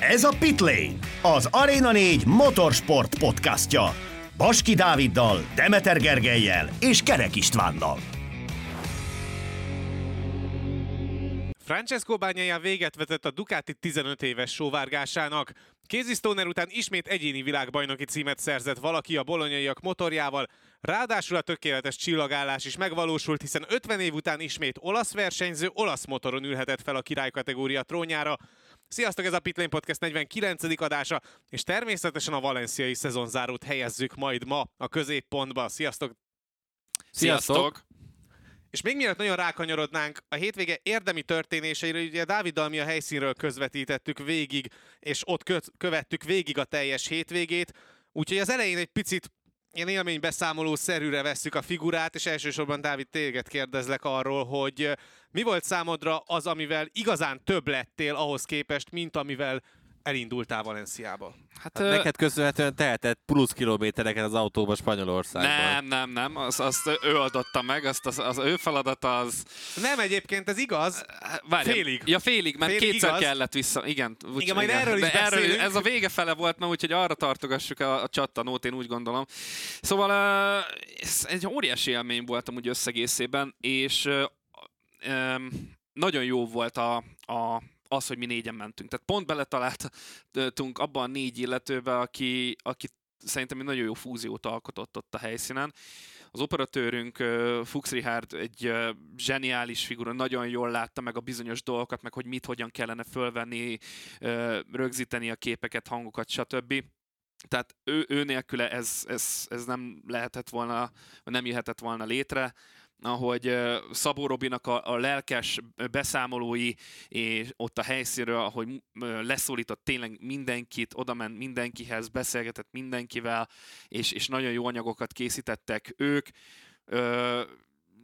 Ez a Pitlane, az Arena 4 motorsport podcastja. Baski Dáviddal, Demeter Gergelyel és Kerek Istvánnal. Francesco Bagnaia véget vetett a Ducati 15 éves sóvárgásának. Casey Stoner után ismét egyéni világbajnoki címet szerzett valaki a bolonyaiak motorjával, ráadásul a tökéletes csillagállás is megvalósult, hiszen 50 év után ismét olasz versenyző olasz motoron ülhetett fel a király kategória trónjára. Sziasztok, ez a Pitlane Podcast 49. adása, és természetesen a valenciai szezonzárót helyezzük majd ma a középpontba. Sziasztok! Sziasztok! És még mielőtt nagyon rákanyarodnánk, a hétvége érdemi történéseire, ugye Dáviddal mi a helyszínről közvetítettük végig, és ott kö- követtük végig a teljes hétvégét, úgyhogy az elején egy picit ilyen élménybeszámoló szerűre vesszük a figurát, és elsősorban Dávid téged kérdezlek arról, hogy mi volt számodra az, amivel igazán több lettél ahhoz képest, mint amivel elindultál Valenciába? Hát, Hát ö, neked köszönhetően tehetett plusz kilométereket az autóba Spanyolországban. nem, nem, nem, azt, azt ő oldotta meg, azt az, az ő feladata az... Nem egyébként, ez igaz. Várjál, Félig. Ja, félig, mert Félig kétszer igaz. kellett vissza. Igen, úgy, Igen, majd erről is De beszélünk. ez a vége fele volt, mert úgyhogy arra tartogassuk a, a csattanót, én úgy gondolom. Szóval ö, ez egy óriási élmény volt amúgy összegészében, és nagyon jó volt a, a az, hogy mi négyen mentünk. Tehát pont beletaláltunk abban a négy illetőbe, aki, aki szerintem egy nagyon jó fúziót alkotott ott a helyszínen. Az operatőrünk Fuchs Richard egy zseniális figura, nagyon jól látta meg a bizonyos dolgokat, meg hogy mit, hogyan kellene fölvenni, rögzíteni a képeket, hangokat, stb. Tehát ő, ő nélküle ez, ez, ez nem lehetett volna, nem jöhetett volna létre ahogy Szabó Robinak a, a lelkes beszámolói és ott a helyszínről, ahogy leszólított tényleg mindenkit, oda ment mindenkihez, beszélgetett mindenkivel, és, és nagyon jó anyagokat készítettek ők. Ö,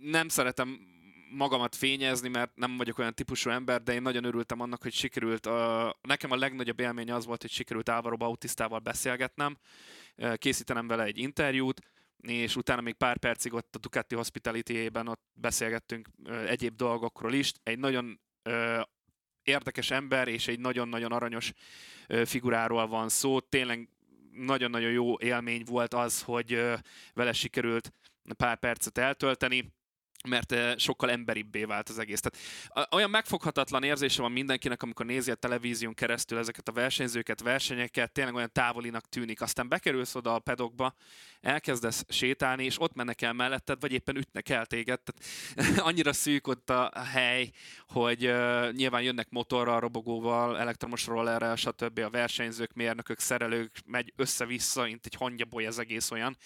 nem szeretem magamat fényezni, mert nem vagyok olyan típusú ember, de én nagyon örültem annak, hogy sikerült, uh, nekem a legnagyobb élmény az volt, hogy sikerült Álvaro Bautistával beszélgetnem, készítenem vele egy interjút, és utána még pár percig ott a Ducati Hospitality-ében ott beszélgettünk egyéb dolgokról is. Egy nagyon érdekes ember, és egy nagyon-nagyon aranyos figuráról van szó. Tényleg nagyon-nagyon jó élmény volt az, hogy vele sikerült pár percet eltölteni mert eh, sokkal emberibbé vált az egész. Tehát olyan megfoghatatlan érzése van mindenkinek, amikor nézi a televízión keresztül ezeket a versenyzőket, versenyeket, tényleg olyan távolinak tűnik. Aztán bekerülsz oda a pedokba, elkezdesz sétálni, és ott mennek el melletted, vagy éppen ütnek el téged. Tehát annyira szűk ott a hely, hogy uh, nyilván jönnek motorral, robogóval, elektromos rollerrel, stb. a versenyzők, mérnökök, szerelők, megy össze-vissza, mint egy hangyaboly ez egész olyan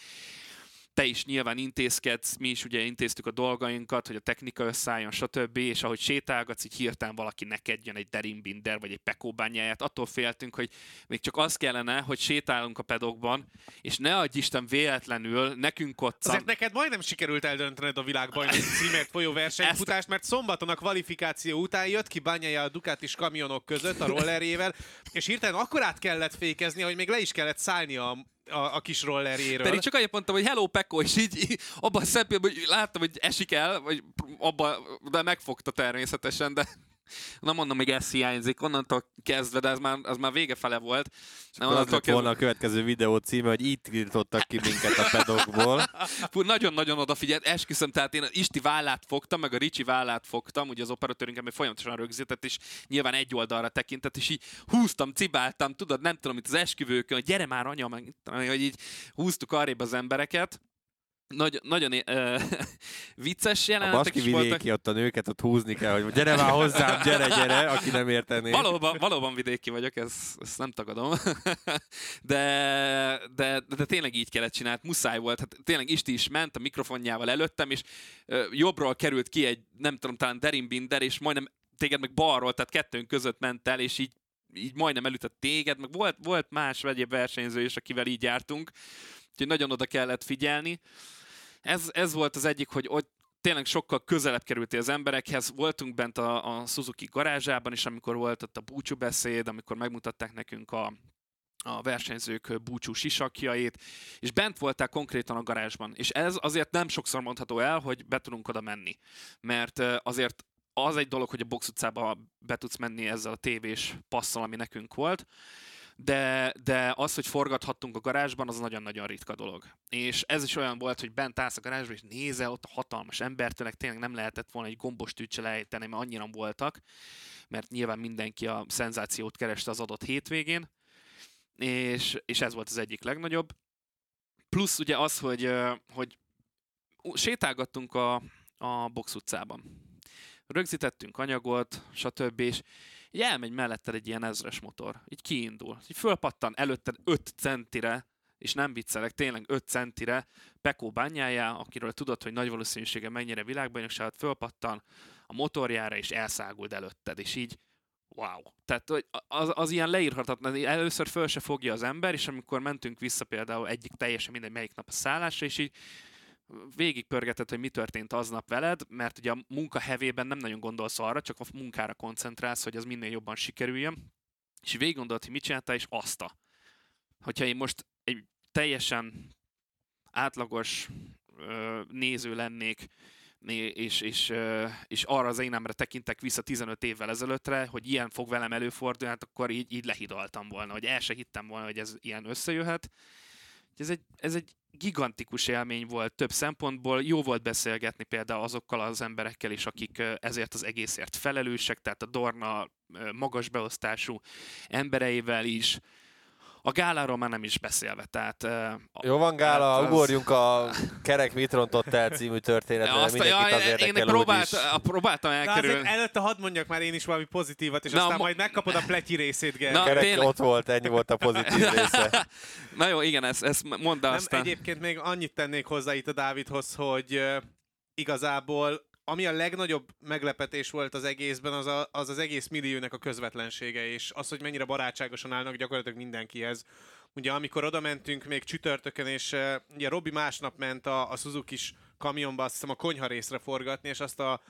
te is nyilván intézkedsz, mi is ugye intéztük a dolgainkat, hogy a technika összeálljon, stb. És ahogy sétálgatsz, így hirtelen valaki neked jön egy Derimbinder, vagy egy Pekóbányáját, attól féltünk, hogy még csak az kellene, hogy sétálunk a pedokban, és ne adj Isten véletlenül nekünk ott Azért neked majdnem sikerült eldöntened a világbajnoki címért folyó versenyfutást, mert szombaton a kvalifikáció után jött ki Banyaja a Ducatis kamionok között a rollerjével, és hirtelen akkor át kellett fékezni, hogy még le is kellett szállni a, a, a kis rollerjéről. Pedig csak annyit mondtam, hogy hello Peko, és így, abban a hogy láttam, hogy esik el, vagy abba, de megfogta természetesen, de nem mondom, még ez hiányzik, onnantól kezdve, de ez már, az már vége fele volt. Az onnantól lett volna a következő videó címe, hogy itt tiltottak ki minket a pedokból. Fú, nagyon-nagyon odafigyelt, esküszöm, tehát én Isti vállát fogtam, meg a Ricsi vállát fogtam, ugye az operatőrünk ami folyamatosan rögzített, és nyilván egy oldalra tekintett, és így húztam, cibáltam, tudod, nem tudom, itt az esküvőkön, gyere már anya, meg, hogy így húztuk arrébb az embereket. Nagy, nagyon uh, vicces A jelenetek Baski is voltak. vidéki ott a nőket ott húzni kell, hogy gyere már hozzám, gyere, gyere, aki nem értené. Valóban, valóban vidéki vagyok, ez, ezt nem tagadom. de, de, de, tényleg így kellett csinálni, muszáj volt. Hát tényleg Isti is ment a mikrofonjával előttem, és ö, jobbról került ki egy, nem tudom, talán Derimbinder, és majdnem téged meg balról, tehát kettőnk között ment el, és így így majdnem elütött téged, meg volt, volt más egyéb versenyző is, akivel így jártunk, úgyhogy nagyon oda kellett figyelni. Ez, ez volt az egyik, hogy ott tényleg sokkal közelebb kerültél az emberekhez. Voltunk bent a, a Suzuki garázsában is, amikor volt ott a búcsú amikor megmutatták nekünk a, a versenyzők búcsú sisakjait, és bent voltál konkrétan a garázsban. És ez azért nem sokszor mondható el, hogy be tudunk oda menni. Mert azért az egy dolog, hogy a box utcába be tudsz menni ezzel a tévés passzal, ami nekünk volt, de, de az, hogy forgathattunk a garázsban, az nagyon-nagyon ritka dolog. És ez is olyan volt, hogy bent állsz a garázsban, és nézel ott a hatalmas embertőnek, tényleg nem lehetett volna egy gombos tűcsel ejteni, mert annyira voltak, mert nyilván mindenki a szenzációt kereste az adott hétvégén, és, és ez volt az egyik legnagyobb. Plusz ugye az, hogy, hogy sétálgattunk a, a box utcában. Rögzítettünk anyagot, stb. És így elmegy melletted egy ilyen ezres motor. Így kiindul. Így fölpattan előtted 5 centire, és nem viccelek, tényleg 5 centire Pekó bányájá, akiről tudod, hogy nagy valószínűsége mennyire világbajnokságot fölpattan a motorjára, és elszáguld előtted, és így wow. Tehát az, az ilyen leírhatatlan, először föl se fogja az ember, és amikor mentünk vissza például egyik teljesen mindegy melyik nap a szállásra, és így végigpörgeted, hogy mi történt aznap veled, mert ugye a munka hevében nem nagyon gondolsz arra, csak a munkára koncentrálsz, hogy az minél jobban sikerüljön, és végig hogy mit csináltál, és azt a. Hogyha én most egy teljesen átlagos ö, néző lennék, né- és, és, és arra az énemre tekintek vissza 15 évvel ezelőttre, hogy ilyen fog velem előfordulni, hát akkor így, így lehidaltam volna, hogy el se hittem volna, hogy ez ilyen összejöhet. Ez egy, ez egy gigantikus élmény volt több szempontból. Jó volt beszélgetni például azokkal az emberekkel is, akik ezért az egészért felelősek, tehát a Dorna magas beosztású embereivel is. A gáláról már nem is beszélve, tehát... Jó van, Gála, Hát az- ugorjunk a Kerek mit rontott el című történetre, Azt, mindenkit az ja, én érdekel próbált, próbáltam Na elkerülni. előtte hadd mondjak már én is valami pozitívat, és Na, aztán mo- majd megkapod a pletyi részét, Ger. Na, Kerek tényleg. ott volt, ennyi volt a pozitív része. Na jó, igen, ezt, ezt mondd Nem, aztán. egyébként még annyit tennék hozzá itt a Dávidhoz, hogy igazából ami a legnagyobb meglepetés volt az egészben, az a, az, az egész milliónek a közvetlensége, és az, hogy mennyire barátságosan állnak gyakorlatilag mindenkihez. Ugye amikor oda mentünk még csütörtökön, és uh, ugye Robi másnap ment a, a Suzuki-s kamionba, azt hiszem a konyha részre forgatni, és azt a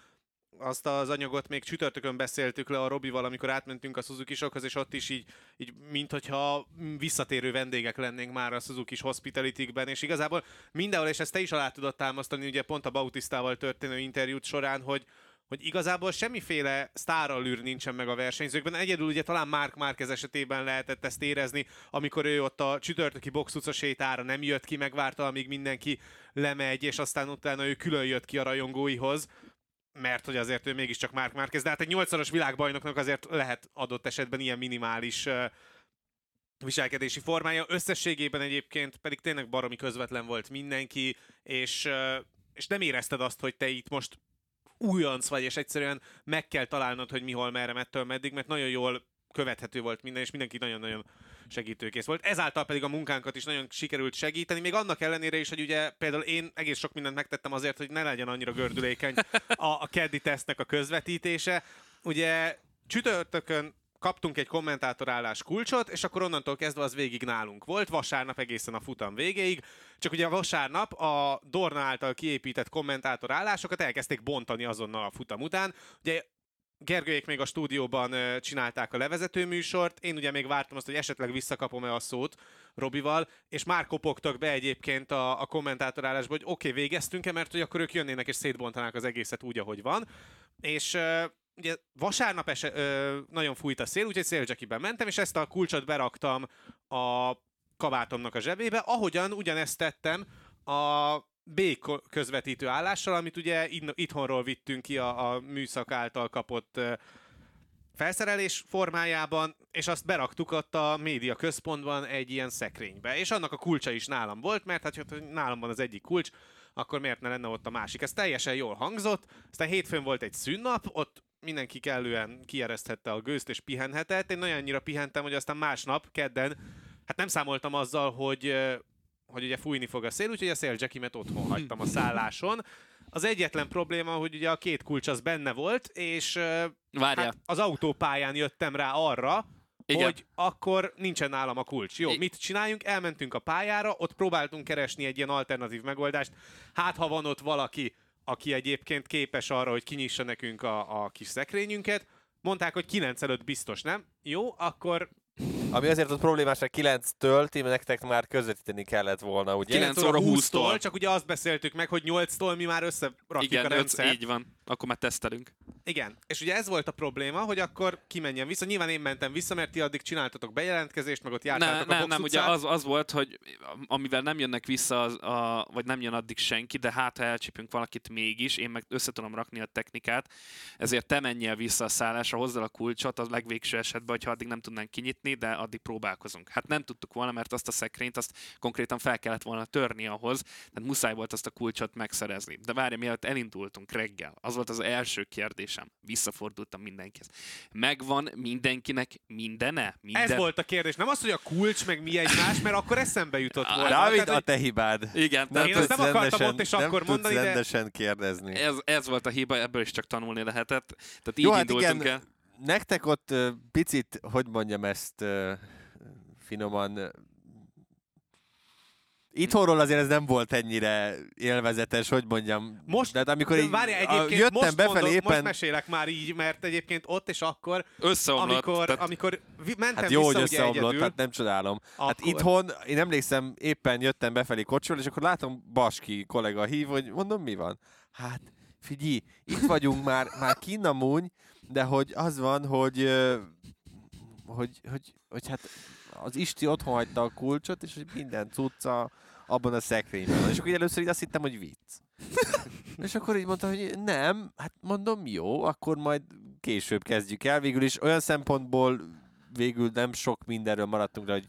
azt az anyagot még csütörtökön beszéltük le a Robival, amikor átmentünk a suzuki és ott is így, így mint hogyha visszatérő vendégek lennénk már a suzuki hospitality-ben, és igazából mindenhol, és ezt te is alá tudod támasztani, ugye pont a Bautistával történő interjút során, hogy, hogy igazából semmiféle sztárallűr nincsen meg a versenyzőkben. Egyedül ugye talán Mark Márquez esetében lehetett ezt érezni, amikor ő ott a csütörtöki box utca sétára nem jött ki, megvárta, amíg mindenki lemegy, és aztán utána ő külön jött ki a rajongóihoz mert hogy azért ő mégiscsak Mark Márquez, de hát egy nyolcszoros világbajnoknak azért lehet adott esetben ilyen minimális viselkedési formája. Összességében egyébként pedig tényleg baromi közvetlen volt mindenki, és, uh, és nem érezted azt, hogy te itt most újonc vagy, és egyszerűen meg kell találnod, hogy mihol, merre, mettől, meddig, mert nagyon jól követhető volt minden, és mindenki nagyon-nagyon segítőkész volt. Ezáltal pedig a munkánkat is nagyon sikerült segíteni, még annak ellenére is, hogy ugye például én egész sok mindent megtettem azért, hogy ne legyen annyira gördülékeny a, a keddi tesztnek a közvetítése. Ugye csütörtökön kaptunk egy kommentátorállás kulcsot, és akkor onnantól kezdve az végig nálunk volt, vasárnap egészen a futam végéig, csak ugye a vasárnap a Dorna által kiépített kommentátorállásokat elkezdték bontani azonnal a futam után. Ugye Gergőjék még a stúdióban csinálták a levezető műsort, én ugye még vártam azt, hogy esetleg visszakapom-e a szót Robival, és már kopogtak be egyébként a, a kommentátorálásba, hogy oké, okay, végeztünk-e, mert hogy akkor ők jönnének és szétbontanák az egészet úgy, ahogy van. És ugye vasárnap ese, ö, nagyon fújt a szél, úgyhogy szélcsekiben mentem, és ezt a kulcsot beraktam a kabátomnak a zsebébe, ahogyan ugyanezt tettem a B közvetítő állással, amit ugye itthonról vittünk ki a, a műszak által kapott felszerelés formájában, és azt beraktuk ott a média központban egy ilyen szekrénybe. És annak a kulcsa is nálam volt, mert hát hogyha nálam van az egyik kulcs, akkor miért ne lenne ott a másik. Ez teljesen jól hangzott. Aztán hétfőn volt egy szünnap, ott mindenki kellően kiereszthette a gőzt és pihenhetett. Én olyan annyira pihentem, hogy aztán másnap, kedden, hát nem számoltam azzal, hogy, hogy ugye fújni fog a szél, úgyhogy a széljackimet otthon hagytam a szálláson. Az egyetlen probléma, hogy ugye a két kulcs az benne volt, és ö, Várjál. hát az autópályán jöttem rá arra, Igen. hogy akkor nincsen nálam a kulcs. Jó, I- mit csináljunk? Elmentünk a pályára, ott próbáltunk keresni egy ilyen alternatív megoldást. Hát, ha van ott valaki, aki egyébként képes arra, hogy kinyissa nekünk a, a kis szekrényünket, mondták, hogy 9 előtt biztos, nem? Jó, akkor Ami azért ott problémás, hogy 9-től ti nektek már közvetíteni kellett volna, ugye? 9 óra 20-tól. 20-tól, csak ugye azt beszéltük meg, hogy 8-tól mi már összerakjuk Igen, a rendszert. így van. Akkor már tesztelünk. Igen, és ugye ez volt a probléma, hogy akkor kimenjen vissza. Nyilván én mentem vissza, mert ti addig csináltatok bejelentkezést, meg ott Ne, jártátok a nem, nem, ugye utcán. az, az volt, hogy amivel nem jönnek vissza, az, a, vagy nem jön addig senki, de hát ha elcsípünk valakit mégis, én meg össze tudom rakni a technikát, ezért te menjél vissza a szállásra, hozzá a kulcsot, az legvégső esetben, hogyha addig nem tudnánk kinyitni, de addig próbálkozunk. Hát nem tudtuk volna, mert azt a szekrényt azt konkrétan fel kellett volna törni ahhoz, tehát muszáj volt azt a kulcsot megszerezni. De várj, mielőtt elindultunk reggel, az volt az első kérdésem. Visszafordultam mindenkihez. Megvan mindenkinek mindene? Minden... Ez volt a kérdés. Nem az, hogy a kulcs, meg mi egymás, mert akkor eszembe jutott volna. Dávid, Tehát, a te hibád. Igen, Nem Én tudsz nem akartam rendesen- ott és nem akkor mondani, de- rendesen kérdezni. ez, ez volt a hiba, ebből is csak tanulni lehetett. Tehát így Jó, hát indultunk igen, el. nektek ott picit, hogy mondjam ezt finoman, Itthonról azért ez nem volt ennyire élvezetes, hogy mondjam. Most, de hát amikor így, várjál, a, egyébként jöttem most, befelé mondom, éppen, most mesélek már így, mert egyébként ott és akkor, Összeomlott. amikor, tehát, amikor vi- mentem hát jó, hogy vissza ugye összeomlott, egyedül, hát nem csodálom. Hát akkor- itthon, én emlékszem, éppen jöttem befelé kocsival, és akkor látom Baski kollega hív, hogy mondom, mi van? Hát, figyelj, itt vagyunk már, már kinn amúgy, de hogy az van, hogy, hogy, hogy, hogy hát az Isti otthon hagyta a kulcsot, és hogy minden cucca abban a szekrényben. És akkor így először így azt hittem, hogy vicc. és akkor így mondta, hogy nem, hát mondom, jó, akkor majd később kezdjük el. Végül is olyan szempontból végül nem sok mindenről maradtunk, de hogy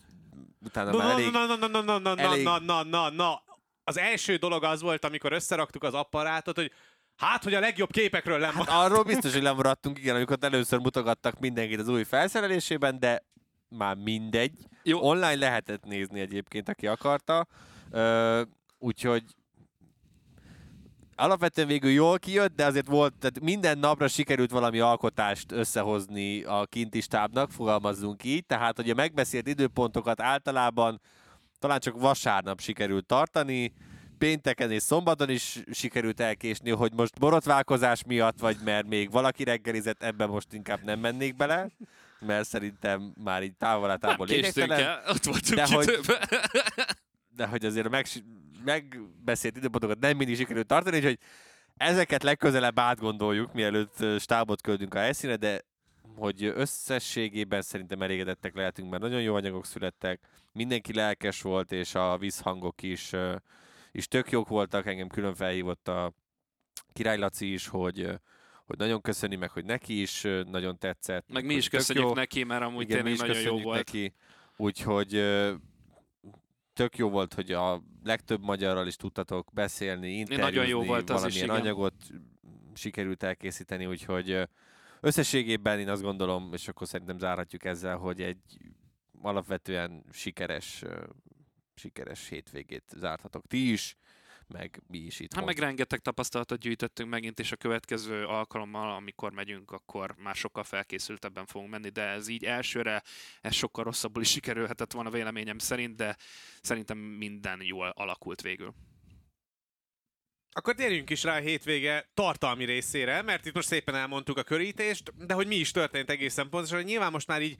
utána Na, már na, elég... na, na, na, na, na, na, elég- na, na, na, na. Az első dolog az volt, amikor összeraktuk az apparátot, hogy hát, hogy a legjobb képekről nem Hát arról biztos, hogy lemaradtunk, igen, amikor először mutogattak mindenkit az új felszerelésében, de már mindegy. Jó. Online lehetett nézni egyébként, aki akarta. Úgyhogy alapvetően végül jól kijött, de azért volt, tehát minden napra sikerült valami alkotást összehozni a kinti stábnak, fogalmazzunk így, tehát hogy a megbeszélt időpontokat általában talán csak vasárnap sikerült tartani, pénteken és szombaton is sikerült elkésni, hogy most borotválkozás miatt, vagy mert még valaki reggelizett, ebben most inkább nem mennék bele, mert szerintem már így távolatából el, ott voltunk De hogy-. De hogy azért a meg, megbeszélt időpontokat nem mindig sikerült tartani, úgyhogy ezeket legközelebb átgondoljuk, mielőtt stábot küldünk a helyszíne, de hogy összességében szerintem elégedettek lehetünk, mert nagyon jó anyagok születtek, mindenki lelkes volt, és a vízhangok is, is tök jók voltak, engem külön felhívott a Király Laci is, hogy, hogy nagyon köszöni meg, hogy neki is nagyon tetszett. Meg mi hogy is köszönjük jó. neki, mert amúgy Igen, tényleg nagyon jó volt. neki. Úgyhogy tök jó volt, hogy a legtöbb magyarral is tudtatok beszélni, interjúzni, nagyon jó volt az is, igen. anyagot sikerült elkészíteni, úgyhogy összességében én azt gondolom, és akkor szerintem zárhatjuk ezzel, hogy egy alapvetően sikeres, sikeres hétvégét zárthatok ti is, meg mi is itt. Hát meg rengeteg tapasztalatot gyűjtöttünk megint, és a következő alkalommal, amikor megyünk, akkor már sokkal felkészültebben fogunk menni, de ez így elsőre, ez sokkal rosszabbul is sikerülhetett volna véleményem szerint, de szerintem minden jól alakult végül. Akkor térjünk is rá a hétvége tartalmi részére, mert itt most szépen elmondtuk a körítést, de hogy mi is történt egészen pontosan, hogy nyilván most már így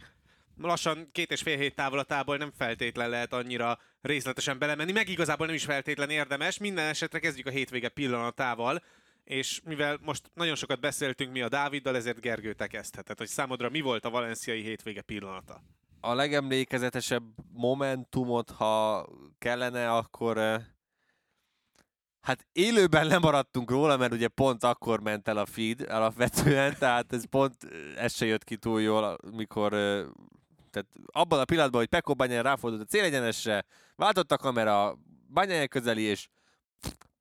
lassan két és fél hét távolatából nem feltétlen lehet annyira részletesen belemenni, meg igazából nem is feltétlen érdemes. Minden esetre kezdjük a hétvége pillanatával, és mivel most nagyon sokat beszéltünk mi a Dáviddal, ezért Gergő te kezdheted, hogy számodra mi volt a valenciai hétvége pillanata? a legemlékezetesebb momentumot, ha kellene, akkor eh, hát élőben lemaradtunk róla, mert ugye pont akkor ment el a feed alapvetően, tehát ez pont eh, ez se jött ki túl jól, mikor eh, tehát abban a pillanatban, hogy Pekko Banyán ráfordult a célegyenesre, váltott a kamera Banyán közeli, és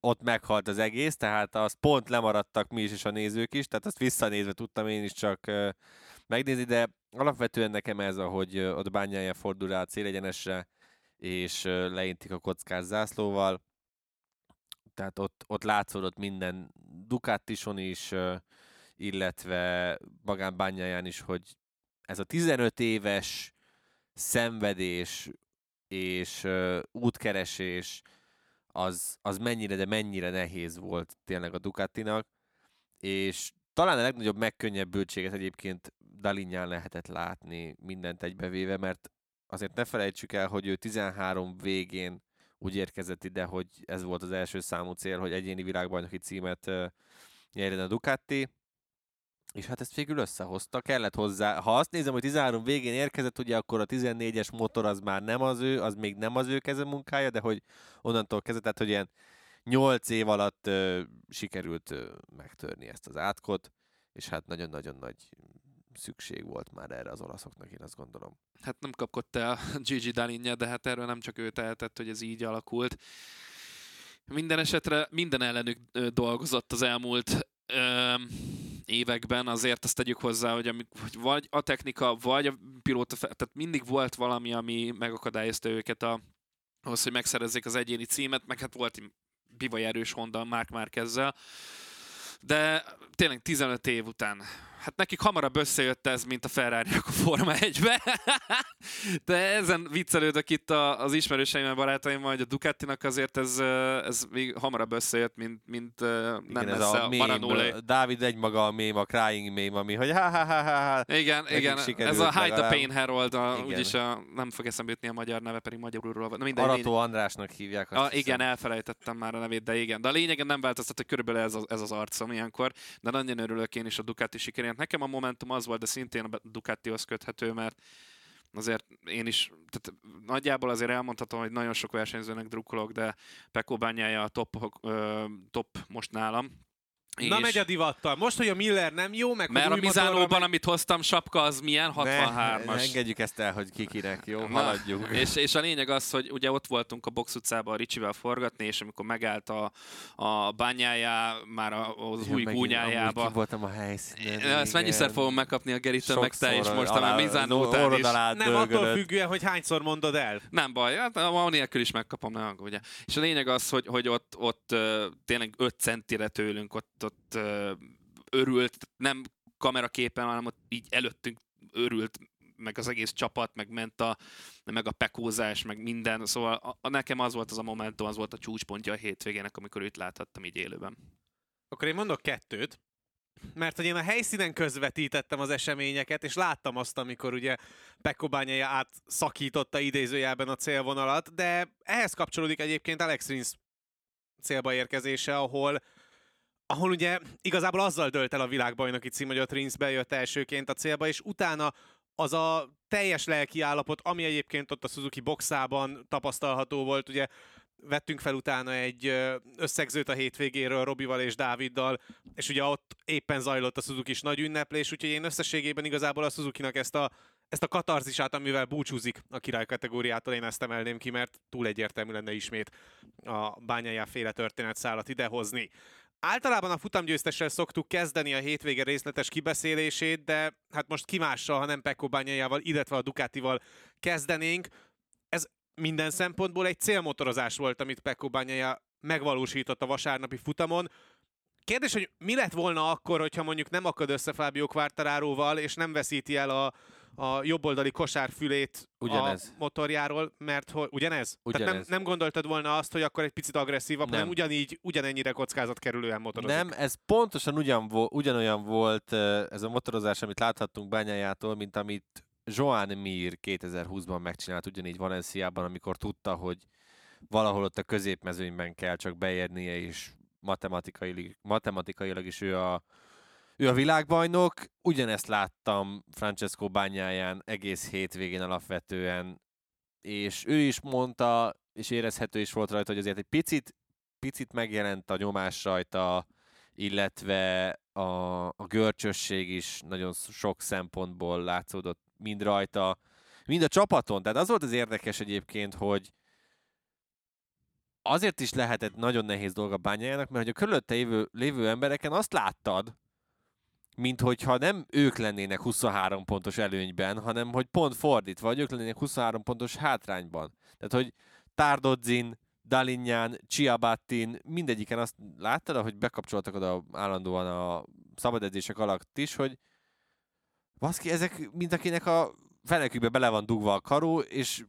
ott meghalt az egész, tehát azt pont lemaradtak mi is, és a nézők is, tehát azt visszanézve tudtam én is csak megnézni, de alapvetően nekem ez, ahogy ott bányája fordul rá a célegyenesre, és leintik a kockás zászlóval. Tehát ott, ott látszódott minden Ducatison is, illetve magán bányáján is, hogy ez a 15 éves szenvedés és ö, útkeresés az, az mennyire, de mennyire nehéz volt tényleg a Ducatinak, és talán a legnagyobb megkönnyebbültséget egyébként Dalinyán lehetett látni mindent egybevéve, mert azért ne felejtsük el, hogy ő 13 végén úgy érkezett ide, hogy ez volt az első számú cél, hogy egyéni világbajnoki címet ö, nyerjen a Ducati, és hát ezt végül összehozta, kellett hozzá. Ha azt nézem, hogy 13 végén érkezett, ugye akkor a 14-es motor az már nem az ő, az még nem az ő kezemunkája, de hogy onnantól kezdett, tehát hogy ilyen 8 év alatt ö, sikerült ö, megtörni ezt az átkot, és hát nagyon-nagyon nagy szükség volt már erre az olaszoknak, én azt gondolom. Hát nem kapott el Gigi Dalinja, de hát erről nem csak ő tehetett, hogy ez így alakult. Minden esetre minden ellenük dolgozott az elmúlt ö, években, azért azt tegyük hozzá, hogy, amik, hogy vagy a technika, vagy a pilóta, tehát mindig volt valami, ami megakadályozta őket a, ahhoz, hogy megszerezzék az egyéni címet, meg hát volt bivaj erős Honda Mark Márkezzel, de tényleg 15 év után. Hát nekik hamarabb összejött ez, mint a ferrari a Forma 1-be. De ezen viccelődök itt az ismerőseimmel, barátaimmal, hogy a Ducatinak azért ez, ez még hamarabb összejött, mint, mint nem Igen, ez a, a mém. Dávid egymaga a mém, a crying mém, ami, hogy ha ha ha ha. Igen, igen, ez a Hide the. Pain Harold, a, Igen. úgyis a, nem fog eszembe jutni a magyar neve, pedig magyarul van. Na mindegy, Arató Andrásnak hívják. Azt A, hiszem. igen, elfelejtettem már a nevét, de igen. De a lényegen nem változtat, hogy körülbelül ez, az, ez az arcom ilyenkor, de nagyon örülök én is a Ducati sikerének. Nekem a Momentum az volt, de szintén a Ducatihoz köthető, mert azért én is, tehát nagyjából azért elmondhatom, hogy nagyon sok versenyzőnek drukkolok, de Pekó bányája a top, ö, top most nálam. Na megy a divattal. Most, hogy a Miller nem jó, meg mert a Mizánóban, megy- amit hoztam, sapka az milyen? Ne, 63-as. ne engedjük ezt el, hogy kikinek, jó? Na, Haladjunk. És, és a lényeg az, hogy ugye ott voltunk a box utcában a Ricsivel forgatni, és amikor megállt a, a bányájá, már a, az Ja, új megint gúnyájába. ki voltam a helyszínen. Ezt mennyiszer fogom megkapni a Geritől, meg te is most, a Mizánó után is. Nem attól függően, hogy hányszor mondod el. Nem baj, hát a nélkül is megkapom, ne aggódj. És a lényeg az, hogy, hogy ott, ott tényleg 5 centire tőlünk, ott, ott örült, nem kameraképen, hanem ott így előttünk örült meg az egész csapat, meg ment a, meg a pekózás, meg minden. Szóval a, a, nekem az volt az a momentum, az volt a csúcspontja a hétvégének, amikor őt láthattam így élőben. Akkor én mondok kettőt, mert hogy én a helyszínen közvetítettem az eseményeket, és láttam azt, amikor ugye Pekko Bányája átszakította idézőjelben a célvonalat, de ehhez kapcsolódik egyébként Alex Rins célba érkezése, ahol ahol ugye igazából azzal dölt el a világbajnoki cím, hogy ott Rins bejött elsőként a célba, és utána az a teljes lelki állapot, ami egyébként ott a Suzuki boxában tapasztalható volt, ugye vettünk fel utána egy összegzőt a hétvégéről Robival és Dáviddal, és ugye ott éppen zajlott a suzuki nagy ünneplés, úgyhogy én összességében igazából a Suzuki-nak ezt a, ezt a katarzisát, amivel búcsúzik a király kategóriától, én ezt emelném ki, mert túl egyértelmű lenne ismét a bányájá féle történetszálat idehozni. Általában a futamgyőztessel szoktuk kezdeni a hétvége részletes kibeszélését, de hát most ki mással, ha nem Pekko bányájával, illetve a Ducatival kezdenénk. Ez minden szempontból egy célmotorozás volt, amit Pekko bányája megvalósított a vasárnapi futamon. Kérdés, hogy mi lett volna akkor, hogyha mondjuk nem akad össze Fábio Quartararóval, és nem veszíti el a, a jobboldali kosárfülét Ugyanez. a motorjáról, mert hogy ugyanez? Tehát nem, Ugyanez. nem gondoltad volna azt, hogy akkor egy picit agresszívabb, Nem. hanem ugyanígy, ugyanennyire kockázat kerülően motorozik. Nem, ez pontosan ugyan ugyanolyan volt ez a motorozás, amit láthattunk bányájától, mint amit Joan Mir 2020-ban megcsinált ugyanígy Valenciában, amikor tudta, hogy valahol ott a középmezőnyben kell csak beérnie, és matematikailag, matematikailag is ő a, ő a világbajnok. Ugyanezt láttam Francesco bányáján egész hétvégén alapvetően, és ő is mondta, és érezhető is volt rajta, hogy azért egy picit, picit megjelent a nyomás rajta, illetve a, a görcsösség is nagyon sok szempontból látszódott mind rajta, mind a csapaton. Tehát az volt az érdekes egyébként, hogy azért is lehetett nagyon nehéz dolga bányájának, mert hogy a körülötte lévő, lévő embereken azt láttad, mint hogyha nem ők lennének 23 pontos előnyben, hanem hogy pont fordítva, vagy ők lennének 23 pontos hátrányban. Tehát, hogy Tardodzin, Dalinján, Ciabattin, mindegyiken azt láttad, ahogy bekapcsoltak oda állandóan a szabad edzések alatt is, hogy baszki, ezek mint akinek a fenekükbe bele van dugva a karó, és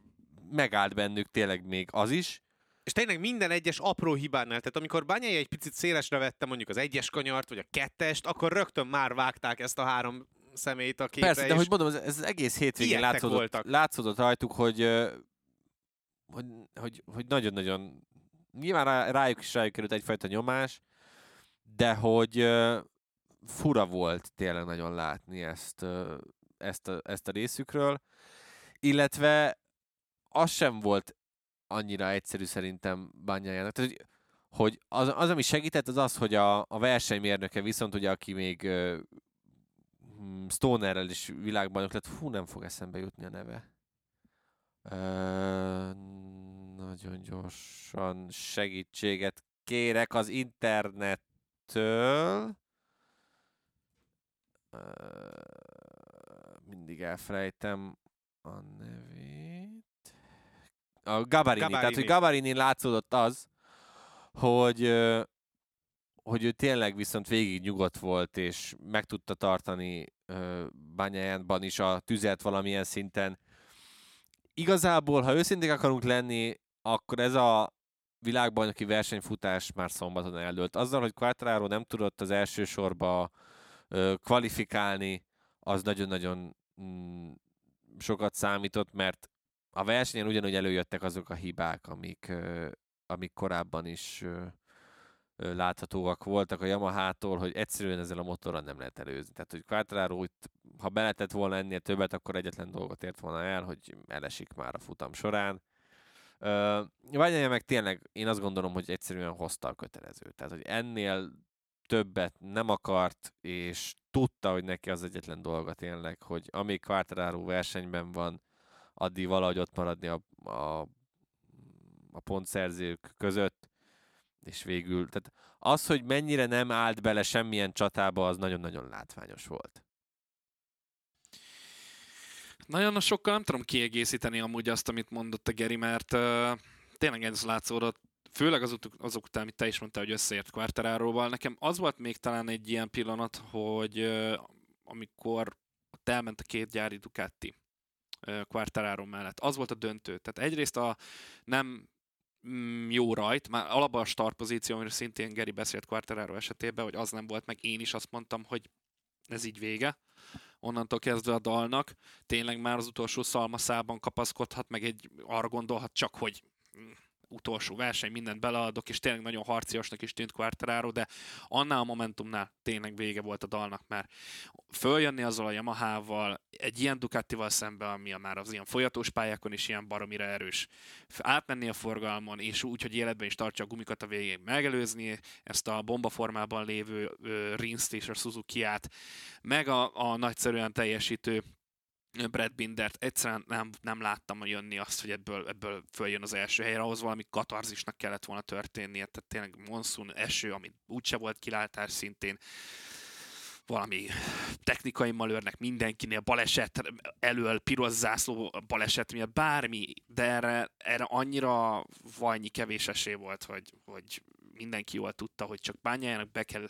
megállt bennük tényleg még az is. És tényleg minden egyes apró hibánál, tehát amikor Bányai egy picit szélesre vette mondjuk az egyes kanyart, vagy a kettest, akkor rögtön már vágták ezt a három szemét a képre. Persze, de hogy mondom, ez, ez egész hétvégén látszódott, voltak. látszódott rajtuk, hogy, hogy, hogy, hogy nagyon-nagyon, nyilván rá, rájuk is rájuk került egyfajta nyomás, de hogy fura volt tényleg nagyon látni ezt, ezt, a, ezt a részükről, illetve az sem volt annyira egyszerű szerintem bányájának. Tehát, hogy, az, az, ami segített, az az, hogy a, a versenymérnöke viszont, ugye, aki még uh, Stonerrel is világbajnok lett, hú, nem fog eszembe jutni a neve. Uh, nagyon gyorsan segítséget kérek az internettől. Uh, mindig elfelejtem a nevét. A Gabarini. Gabarini. Tehát, hogy Gabarini látszódott az, hogy hogy ő tényleg viszont végig nyugodt volt, és meg tudta tartani bányájánban is a tüzet valamilyen szinten. Igazából, ha őszinték akarunk lenni, akkor ez a világbajnoki versenyfutás már szombaton eldőlt. Azzal, hogy Quattraro nem tudott az első sorba kvalifikálni, az nagyon-nagyon mm, sokat számított, mert a versenyen ugyanúgy előjöttek azok a hibák, amik, amik korábban is láthatóak voltak a Yamaha-tól, hogy egyszerűen ezzel a motorral nem lehet előzni. Tehát, hogy Quattraro itt, ha beletett volna ennél többet, akkor egyetlen dolgot ért volna el, hogy elesik már a futam során. Ványája meg tényleg, én azt gondolom, hogy egyszerűen hozta a kötelezőt. Tehát, hogy ennél többet nem akart, és tudta, hogy neki az egyetlen dolga tényleg, hogy amíg Quartararo versenyben van, addig valahogy ott maradni a, a, a pontszerzők között, és végül, tehát az, hogy mennyire nem állt bele semmilyen csatába, az nagyon-nagyon látványos volt. Nagyon sokkal nem tudom kiegészíteni amúgy azt, amit mondott a Geri, mert uh, tényleg ez látszódott, főleg azok, azok után, amit te is mondtál, hogy összeért Quartararóval. Nekem az volt még talán egy ilyen pillanat, hogy uh, amikor elment a két gyári Ducati Quartararo mellett. Az volt a döntő. Tehát egyrészt a nem mm, jó rajt, már alapban a start pozíció, amiről szintén Geri beszélt Quartararo esetében, hogy az nem volt, meg én is azt mondtam, hogy ez így vége. Onnantól kezdve a dalnak tényleg már az utolsó szalmaszában kapaszkodhat, meg egy arra gondolhat csak, hogy mm, utolsó verseny, mindent beleadok, és tényleg nagyon harciasnak is tűnt Quartararo, de annál a Momentumnál tényleg vége volt a dalnak, mert följönni azzal a Yamaha-val, egy ilyen Ducatival szembe, ami már az ilyen folyatós pályákon is ilyen baromira erős, átmenni a forgalmon, és úgy, hogy életben is tartsa a gumikat a végén, megelőzni ezt a bombaformában lévő Rinszt és a Suzuki-át, meg a, a nagyszerűen teljesítő Brad Bindert. Egyszerűen nem, nem láttam jönni azt, hogy ebből, ebből följön az első helyre, ahhoz valami katarzisnak kellett volna történnie, tehát tényleg monszun, eső, ami úgyse volt kilátás szintén, valami technikai malőrnek mindenkinél baleset elől, piros zászló baleset miatt, bármi, de erre, erre annyira vajnyi kevés esély volt, hogy, hogy mindenki jól tudta, hogy csak bányájának be kell,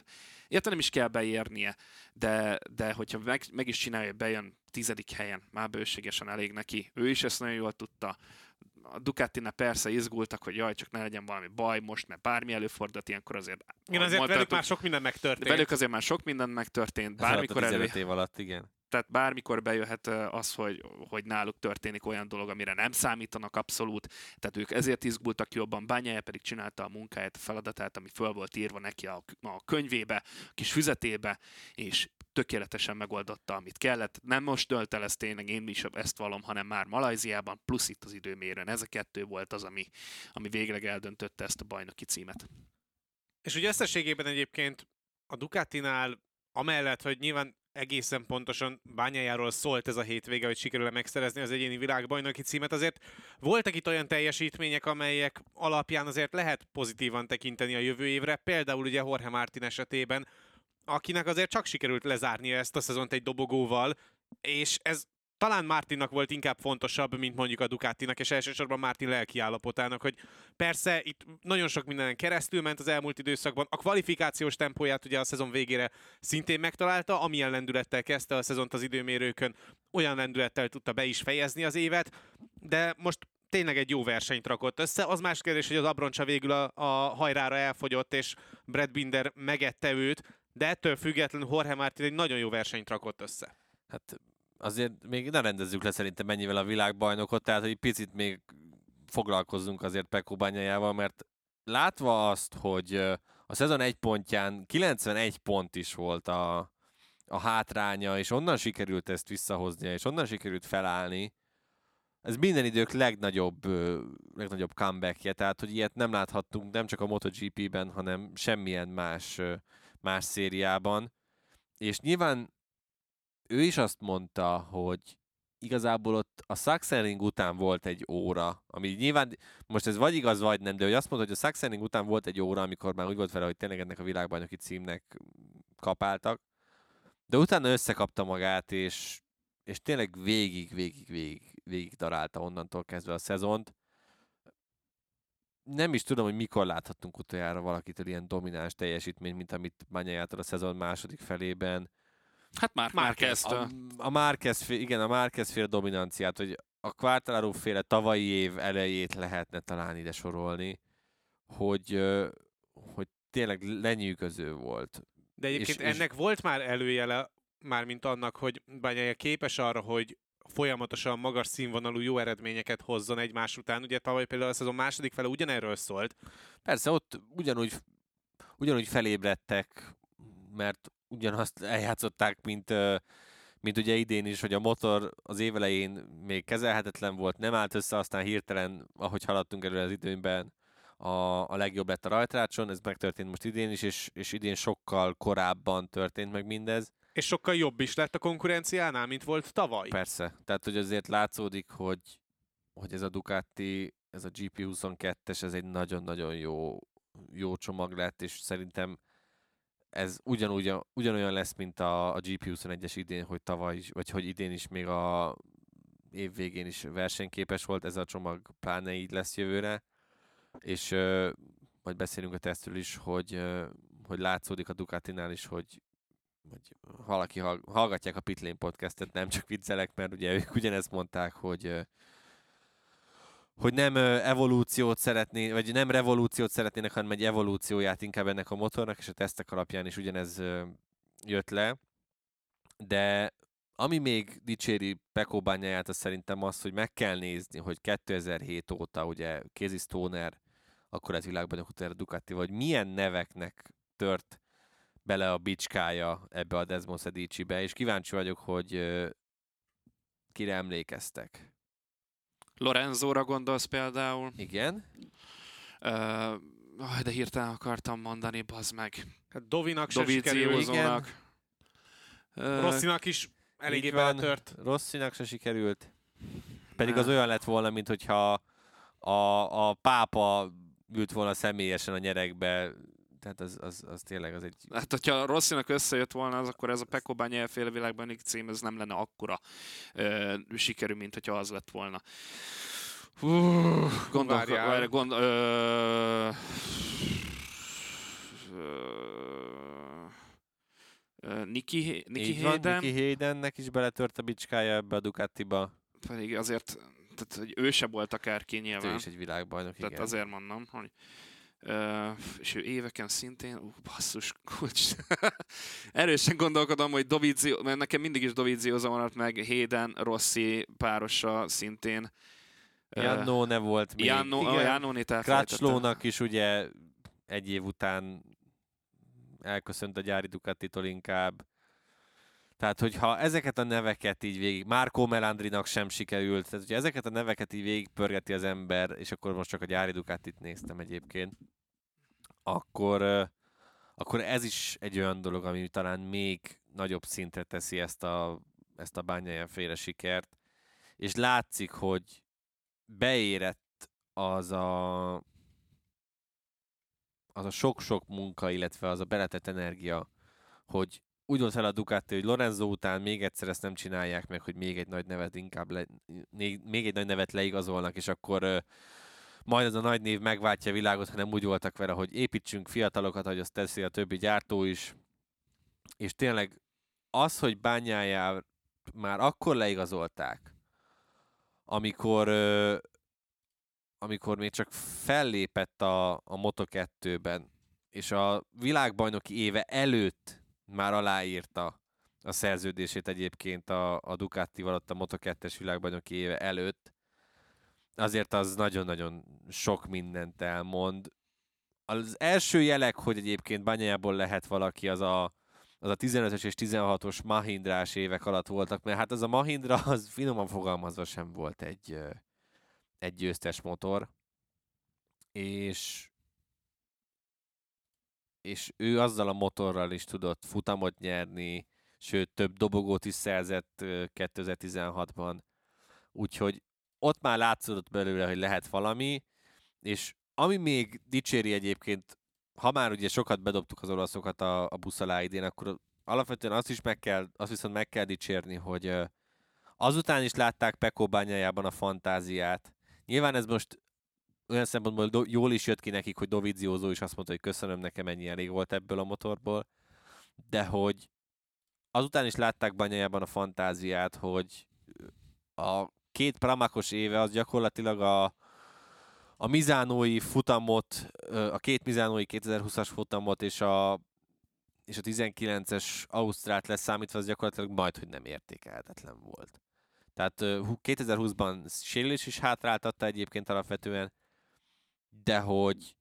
érte nem is kell beérnie, de, de hogyha meg, meg is csinálja, bejön tizedik helyen, már bőségesen elég neki. Ő is ezt nagyon jól tudta. A Ducatinál persze izgultak, hogy jaj, csak ne legyen valami baj most, mert bármi előfordult, ilyenkor azért... Igen, azért velük már sok minden megtörtént. Velük azért már sok minden megtörtént. Bármikor elő... év alatt, igen tehát bármikor bejöhet az, hogy, hogy náluk történik olyan dolog, amire nem számítanak abszolút, tehát ők ezért izgultak jobban, Bányája pedig csinálta a munkáját, a feladatát, ami föl volt írva neki a, a könyvébe, a kis füzetébe, és tökéletesen megoldotta, amit kellett. Nem most dölt el, ezt tényleg én is ezt valom, hanem már Malajziában, plusz itt az időmérőn. Ez a kettő volt az, ami, ami végleg eldöntötte ezt a bajnoki címet. És ugye összességében egyébként a Ducatinál amellett, hogy nyilván egészen pontosan bányájáról szólt ez a hétvége, hogy sikerül megszerezni az egyéni világbajnoki címet. Azért voltak itt olyan teljesítmények, amelyek alapján azért lehet pozitívan tekinteni a jövő évre. Például ugye Jorge Martin esetében, akinek azért csak sikerült lezárnia ezt a szezont egy dobogóval, és ez talán Martinnak volt inkább fontosabb, mint mondjuk a Ducatinak, és elsősorban Martin lelki állapotának, hogy persze itt nagyon sok mindenen keresztül ment az elmúlt időszakban, a kvalifikációs tempóját ugye a szezon végére szintén megtalálta, amilyen lendülettel kezdte a szezont az időmérőkön, olyan lendülettel tudta be is fejezni az évet, de most tényleg egy jó versenyt rakott össze. Az más kérdés, hogy az Abroncsa végül a, a hajrára elfogyott, és Brad Binder megette őt, de ettől függetlenül Jorge Martin egy nagyon jó versenyt rakott össze. Hát azért még ne rendezzük le szerintem mennyivel a világbajnokot, tehát hogy picit még foglalkozzunk azért Pekó bányájával, mert látva azt, hogy a szezon egy pontján 91 pont is volt a, a hátránya, és onnan sikerült ezt visszahoznia, és onnan sikerült felállni. Ez minden idők legnagyobb, legnagyobb comebackje, tehát hogy ilyet nem láthattunk nem csak a MotoGP-ben, hanem semmilyen más, más szériában. És nyilván ő is azt mondta, hogy igazából ott a Sachsenring után volt egy óra, ami nyilván, most ez vagy igaz, vagy nem, de hogy azt mondta, hogy a Sachsenring után volt egy óra, amikor már úgy volt vele, hogy tényleg ennek a világbajnoki címnek kapáltak, de utána összekapta magát, és, és tényleg végig, végig, végig, végig darálta onnantól kezdve a szezont. Nem is tudom, hogy mikor láthattunk utoljára valakitől ilyen domináns teljesítményt, mint amit Bányájától a szezon második felében. Hát már, már kezdte. A, a Márquez, igen, a Márquez féle dominanciát, hogy a Quartararo féle tavalyi év elejét lehetne talán ide sorolni, hogy, hogy tényleg lenyűgöző volt. De egyébként És- és- ennek volt már előjele, már mint annak, hogy Bányája képes arra, hogy folyamatosan magas színvonalú jó eredményeket hozzon egymás után. Ugye tavaly például a szezon második fele ugyanerről szólt. Persze ott ugyanúgy, ugyanúgy felébredtek, mert ugyanazt eljátszották, mint, mint ugye idén is, hogy a motor az évelején még kezelhetetlen volt, nem állt össze, aztán hirtelen, ahogy haladtunk előre az időben, a, a legjobb lett a rajtrácson, ez megtörtént most idén is, és, és idén sokkal korábban történt meg mindez. És sokkal jobb is lett a konkurenciánál, mint volt tavaly. Persze, tehát hogy azért látszódik, hogy, hogy ez a Ducati, ez a GP22-es, ez egy nagyon-nagyon jó, jó csomag lett, és szerintem ez ugyanúgy, ugyanolyan lesz, mint a, a GP21-es idén, hogy tavaly is, vagy hogy idén is még a év végén is versenyképes volt, ez a csomag pláne így lesz jövőre, és ö, majd beszélünk a tesztről is, hogy, ö, hogy látszódik a Ducatinál is, hogy hogy valaki hall- hallgatják a Pitlane podcastet, nem csak viccelek, mert ugye ők ugyanezt mondták, hogy hogy nem evolúciót szeretné, vagy nem revolúciót szeretnének, hanem egy evolúcióját inkább ennek a motornak, és a tesztek alapján is ugyanez jött le. De ami még dicséri Pekó bányáját, az szerintem az, hogy meg kell nézni, hogy 2007 óta ugye Casey Stoner, akkor ez világbajnok után a Ducati, vagy milyen neveknek tört bele a bicskája ebbe a Desmond Sedicsibe, és kíváncsi vagyok, hogy kire emlékeztek. Lorenzóra gondolsz például. Igen? Aj, de hirtelen akartam mondani, bazd meg. Hát Dovinak se sikerült, Dovizioszónak. Ö, Rosszinak is eléggé beletört. Rosszinak se sikerült. Pedig az olyan lett volna, mint hogyha a, a pápa ült volna személyesen a nyerekbe. Tehát az, az, az tényleg az egy... Hát, hogyha Rosszinak összejött volna, az akkor ez a Pekko Bányája féle világban cím, ez nem lenne akkora ö, sikerű, mint hogyha az lett volna. Hú, Várjál. várjál, gond, ö, ö, Niki, Niki Így van, Hayden, Nicky Haydennek is beletört a bicskája ebbe a Ducatiba. pedig azért, tehát, hogy ő se volt akárki Hát Ő nyilván. is egy világbajnok, Tehát igen. azért mondom, hogy Uh, és ő éveken szintén, ú, basszus, kulcs. Erősen gondolkodom, hogy Dovizio, mert nekem mindig is Dovizio maradt meg, Hayden, Rossi párosa szintén. Ö, Jannone volt még. Janno, igen. oh, elfelejtettem. Crutchlownak is ugye egy év után elköszönt a gyári Ducatitól inkább. Tehát, hogyha ezeket a neveket így végig, Márkó Melandrinak sem sikerült, tehát hogyha ezeket a neveket így végigpörgeti az ember, és akkor most csak a gyári Ducatit néztem egyébként, akkor, akkor ez is egy olyan dolog, ami talán még nagyobb szintre teszi ezt a, ezt a bányáján féle sikert, és látszik, hogy beérett az a az a sok-sok munka, illetve az a beletett energia, hogy úgy volt fel a Ducati, hogy Lorenzo után még egyszer ezt nem csinálják meg, hogy még egy nagy nevet inkább le, még, még egy nagy nevet leigazolnak, és akkor ö, majd ez a nagy név megváltja a világot, hanem úgy voltak vele, hogy építsünk fiatalokat, hogy azt teszi a többi gyártó is. És tényleg az, hogy bányáját már akkor leigazolták, amikor ö, amikor még csak fellépett a, a Moto2-ben, és a világbajnoki éve előtt már aláírta a szerződését egyébként a, a Ducatival ott a Moto2-es világbajnoki éve előtt, azért az nagyon-nagyon sok mindent elmond. az első jelek, hogy egyébként bányájából lehet valaki, az a, az a 15-ös és 16-os Mahindrás évek alatt voltak, mert hát az a Mahindra, az finoman fogalmazva sem volt egy, egy győztes motor, és és ő azzal a motorral is tudott futamot nyerni, sőt több dobogót is szerzett 2016-ban. Úgyhogy ott már látszódott belőle, hogy lehet valami, és ami még dicséri egyébként, ha már ugye sokat bedobtuk az olaszokat a, a busz alá idén, akkor alapvetően azt is meg kell, azt viszont meg kell dicsérni, hogy azután is látták Pekó bányájában a fantáziát. Nyilván ez most olyan szempontból jól is jött ki nekik, hogy Doviziózó is azt mondta, hogy köszönöm, nekem ennyi elég volt ebből a motorból, de hogy azután is látták banyájában a fantáziát, hogy a két pramakos éve az gyakorlatilag a, a Mizánói futamot, a két Mizánói 2020-as futamot és a, és a 19-es Ausztrát leszámítva, az gyakorlatilag majd, hogy nem értékelhetetlen volt. Tehát 2020-ban sérülés is hátráltatta egyébként alapvetően, de hogy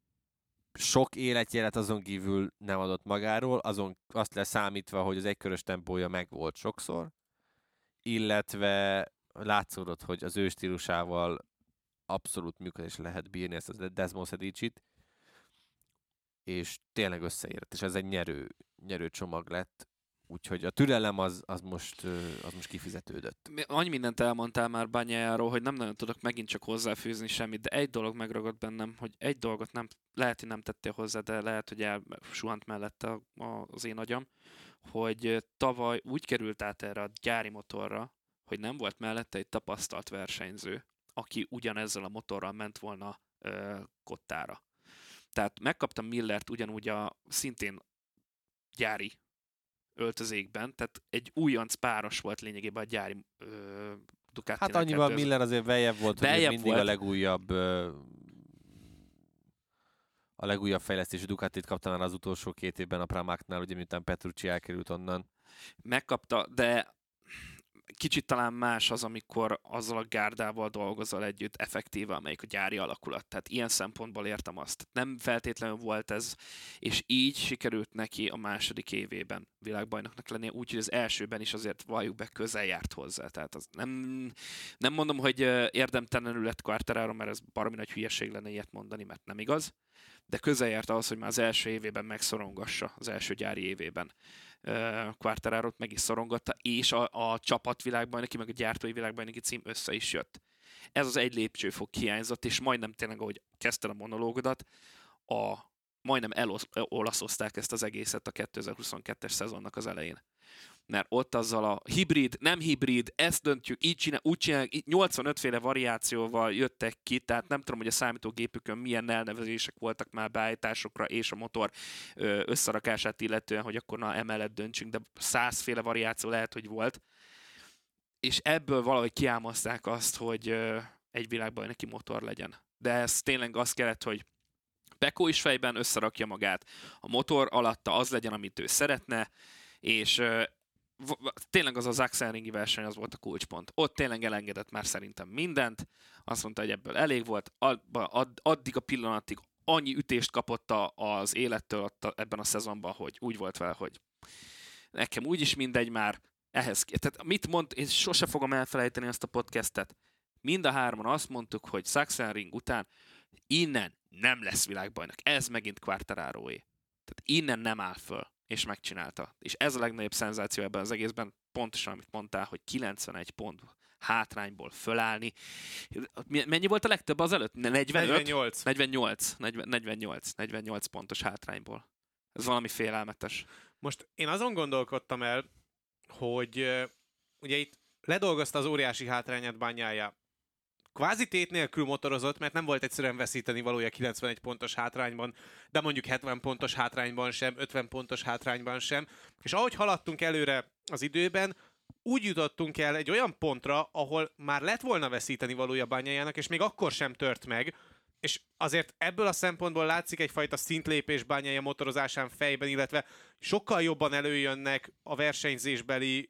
sok életjelet azon kívül nem adott magáról, azon azt leszámítva, hogy az egykörös tempója megvolt sokszor, illetve látszódott, hogy az ő stílusával abszolút működés lehet bírni ezt a Desmond Sedicit, és tényleg összeért, és ez egy nyerő, nyerő csomag lett, Úgyhogy a türelem az, az, most, az most kifizetődött. Annyi mindent elmondtál már Banyájáról, hogy nem nagyon tudok megint csak hozzáfűzni semmit, de egy dolog megragad bennem, hogy egy dolgot nem, lehet, hogy nem tettél hozzá, de lehet, hogy elsuhant mellette az én agyam, hogy tavaly úgy került át erre a gyári motorra, hogy nem volt mellette egy tapasztalt versenyző, aki ugyanezzel a motorral ment volna ö, kottára. Tehát megkaptam Millert ugyanúgy a szintén gyári öltözékben, tehát egy újonc páros volt lényegében a gyári ö, Ducati. Hát annyival Miller azért veljebb volt, hogy mindig volt. a legújabb ö, a legújabb fejlesztésű Ducatit kapta már az utolsó két évben a Pramáknál, ugye miután Petrucci elkerült onnan. Megkapta, de kicsit talán más az, amikor azzal a gárdával dolgozol együtt effektíve, amelyik a gyári alakulat. Tehát ilyen szempontból értem azt. Nem feltétlenül volt ez, és így sikerült neki a második évében világbajnoknak lennie, úgyhogy az elsőben is azért valljuk be közel járt hozzá. Tehát az nem, nem mondom, hogy érdemtelenül lett Quartararo, mert ez baromi nagy hülyeség lenne ilyet mondani, mert nem igaz, de közel járt ahhoz, hogy már az első évében megszorongassa, az első gyári évében Quartararo-t meg is szorongatta, és a, a csapat világbajnoki, meg a gyártói világbajnoki cím össze is jött. Ez az egy lépcsőfok hiányzott, és majdnem tényleg, ahogy kezdted a monológodat, a, majdnem elolaszozták ezt az egészet a 2022-es szezonnak az elején mert ott azzal a hibrid, nem hibrid, ezt döntjük, így csinál, úgy csinál, 85 féle variációval jöttek ki, tehát nem tudom, hogy a számítógépükön milyen elnevezések voltak már beállításokra és a motor összerakását illetően, hogy akkor na emellett döntsünk, de százféle variáció lehet, hogy volt. És ebből valahogy kiámazták azt, hogy egy világban neki motor legyen. De ez tényleg az kellett, hogy Peko is fejben összerakja magát, a motor alatta az legyen, amit ő szeretne, és tényleg az az Axelringi verseny az volt a kulcspont. Ott tényleg elengedett már szerintem mindent, azt mondta, hogy ebből elég volt, addig a pillanatig annyi ütést kapott az élettől ebben a szezonban, hogy úgy volt vele, hogy nekem úgyis mindegy már, ehhez. Tehát mit mond, én sose fogom elfelejteni azt a podcastet. Mind a hárman azt mondtuk, hogy Sachsenring után innen nem lesz világbajnok. Ez megint Quartararoé. Tehát innen nem áll föl és megcsinálta. És ez a legnagyobb szenzáció ebben az egészben, pontosan amit mondtál, hogy 91 pont hátrányból fölállni. Mennyi volt a legtöbb az előtt? 45? 48. 48. 48. 48 pontos hátrányból. Ez valami félelmetes. Most én azon gondolkodtam el, hogy ugye itt ledolgozta az óriási hátrányát bányája kvázi tét nélkül motorozott, mert nem volt egyszerűen veszíteni valója 91 pontos hátrányban, de mondjuk 70 pontos hátrányban sem, 50 pontos hátrányban sem. És ahogy haladtunk előre az időben, úgy jutottunk el egy olyan pontra, ahol már lett volna veszíteni valója bányájának, és még akkor sem tört meg, és azért ebből a szempontból látszik egyfajta szintlépés bányája motorozásán fejben, illetve sokkal jobban előjönnek a versenyzésbeli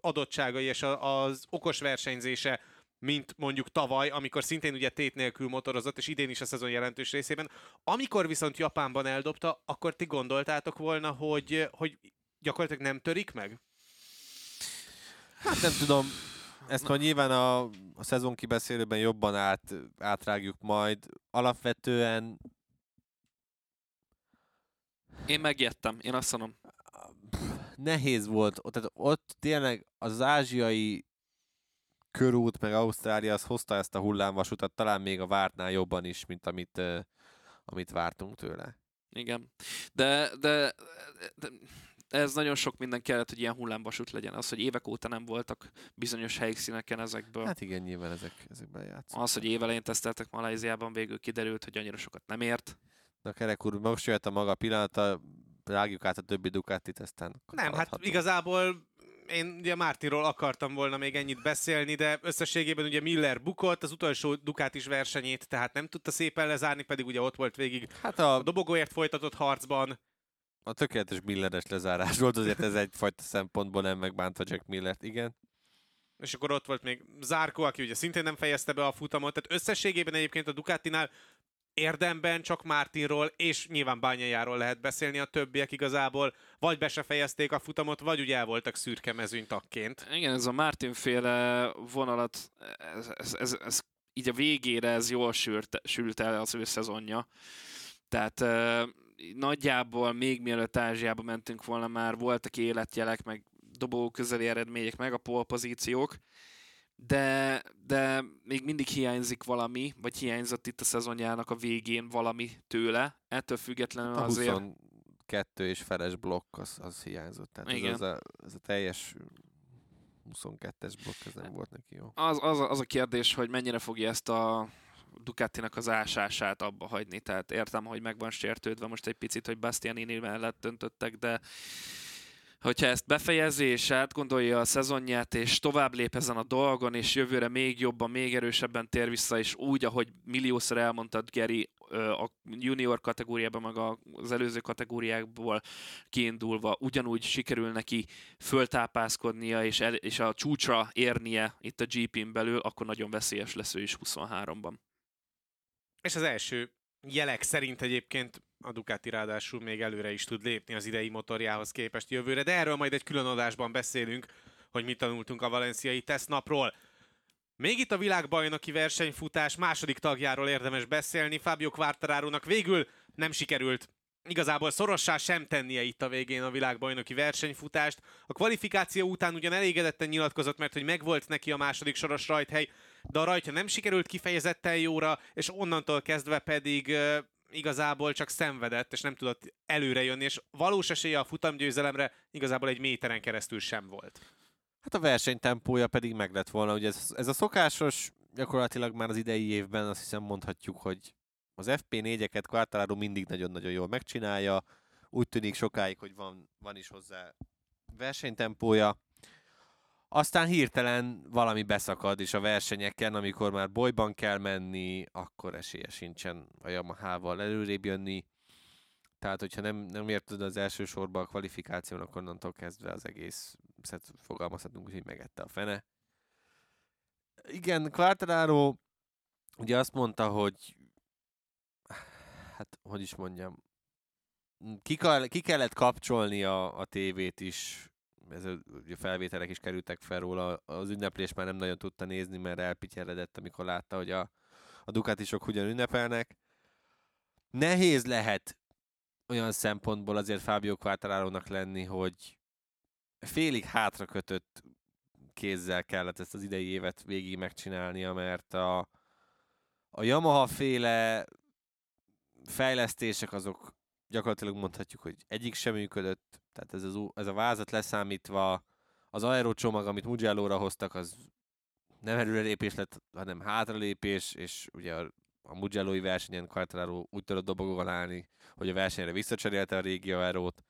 adottságai és az okos versenyzése mint mondjuk tavaly, amikor szintén ugye tét nélkül motorozott, és idén is a szezon jelentős részében. Amikor viszont Japánban eldobta, akkor ti gondoltátok volna, hogy, hogy gyakorlatilag nem törik meg? Hát nem tudom, ezt majd nyilván a, a szezon kibeszélőben jobban át, átrágjuk majd. Alapvetően Én megjettem, én azt mondom. nehéz volt, ott- tehát ott tényleg az ázsiai körút, meg Ausztrália, az hozta ezt a hullámvasutat, talán még a vártnál jobban is, mint amit, amit vártunk tőle. Igen. De, de, de ez nagyon sok minden kellett, hogy ilyen hullámvasút legyen. Az, hogy évek óta nem voltak bizonyos helyszíneken ezekből. Hát igen, nyilván ezek, ezekben játszott. Az, hogy évelején teszteltek Malajziában, végül kiderült, hogy annyira sokat nem ért. Na Kerek úr, most jöhet a maga pillanata, rágjuk át a többi Ducatit, aztán Nem, hát igazából én ugye Mártinról akartam volna még ennyit beszélni, de összességében ugye Miller bukott az utolsó Ducatis versenyét, tehát nem tudta szépen lezárni, pedig ugye ott volt végig Hát a a, dobogóért folytatott harcban. a tökéletes Milleres lezárás volt, azért ez egyfajta szempontból nem megbántva Jack Millert, igen. És akkor ott volt még Zárko, aki ugye szintén nem fejezte be a futamot, tehát összességében egyébként a Ducatinál érdemben csak Mártinról és nyilván Bányájáról lehet beszélni, a többiek igazából vagy be se fejezték a futamot, vagy ugye el voltak szürke mezőny tagként. Igen, ez a Martin féle vonalat, ez, ez, ez, ez így a végére ez jól sült, sült el az ő szezonja. Tehát uh, nagyjából még mielőtt Ázsiába mentünk volna már voltak életjelek, meg dobó közeli eredmények, meg a polpozíciók, de, de még mindig hiányzik valami, vagy hiányzott itt a szezonjának a végén valami tőle. Ettől függetlenül A azért... 22 és feles blokk az, az hiányzott. Tehát Igen. ez, az a, ez a teljes 22-es blokk, ez nem volt neki jó. az, az, a- az a kérdés, hogy mennyire fogja ezt a Ducatinak az ásását abba hagyni. Tehát értem, hogy meg van sértődve most egy picit, hogy Bastianini mellett döntöttek, de hogyha ezt befejezi és átgondolja a szezonját, és tovább lép ezen a dolgon, és jövőre még jobban, még erősebben tér vissza, és úgy, ahogy milliószor elmondtad, Geri, a junior kategóriában, meg az előző kategóriákból kiindulva ugyanúgy sikerül neki föltápászkodnia és, el, és a csúcsra érnie itt a GP-n belül, akkor nagyon veszélyes lesz ő is 23-ban. És az első jelek szerint egyébként a Ducati ráadásul még előre is tud lépni az idei motorjához képest jövőre, de erről majd egy külön adásban beszélünk, hogy mit tanultunk a valenciai tesztnapról. Még itt a világbajnoki versenyfutás második tagjáról érdemes beszélni. Fábio Quartararo-nak végül nem sikerült igazából szorossá sem tennie itt a végén a világbajnoki versenyfutást. A kvalifikáció után ugyan elégedetten nyilatkozott, mert hogy megvolt neki a második soros rajthely, de a rajtja nem sikerült kifejezetten jóra, és onnantól kezdve pedig igazából csak szenvedett, és nem tudott előre jönni, és valós esélye a futamgyőzelemre igazából egy méteren keresztül sem volt. Hát a versenytempója pedig meg lett volna, ugye ez, ez a szokásos, gyakorlatilag már az idei évben azt hiszem mondhatjuk, hogy az FP4-eket Quartararo mindig nagyon-nagyon jól megcsinálja, úgy tűnik sokáig, hogy van, van is hozzá versenytempója. Aztán hirtelen valami beszakad, és a versenyeken, amikor már bolyban kell menni, akkor esélye sincsen a Yamaha-val előrébb jönni. Tehát, hogyha nem, nem érted az első sorba a kvalifikáción, akkor onnantól kezdve az egész szet fogalmazhatunk, hogy megette a fene. Igen, Quartararo ugye azt mondta, hogy hát, hogy is mondjam, ki, kell, ki kellett kapcsolni a, a tévét is, ez a, felvételek is kerültek fel róla, az ünneplés már nem nagyon tudta nézni, mert elpityeredett, amikor látta, hogy a, a Ducatisok hogyan ünnepelnek. Nehéz lehet olyan szempontból azért Fábio Quartararo-nak lenni, hogy félig hátra kötött kézzel kellett ezt az idei évet végig megcsinálnia, mert a, a Yamaha féle fejlesztések azok gyakorlatilag mondhatjuk, hogy egyik sem működött, tehát ez, az, ez a vázat leszámítva, az aerocsomag, amit Mugello-ra hoztak, az nem előrelépés lett, hanem hátralépés, és ugye a, a Mugello-i versenyen Quartararo úgy tudott dobogóval állni, hogy a versenyre visszacserélte a régi aerót.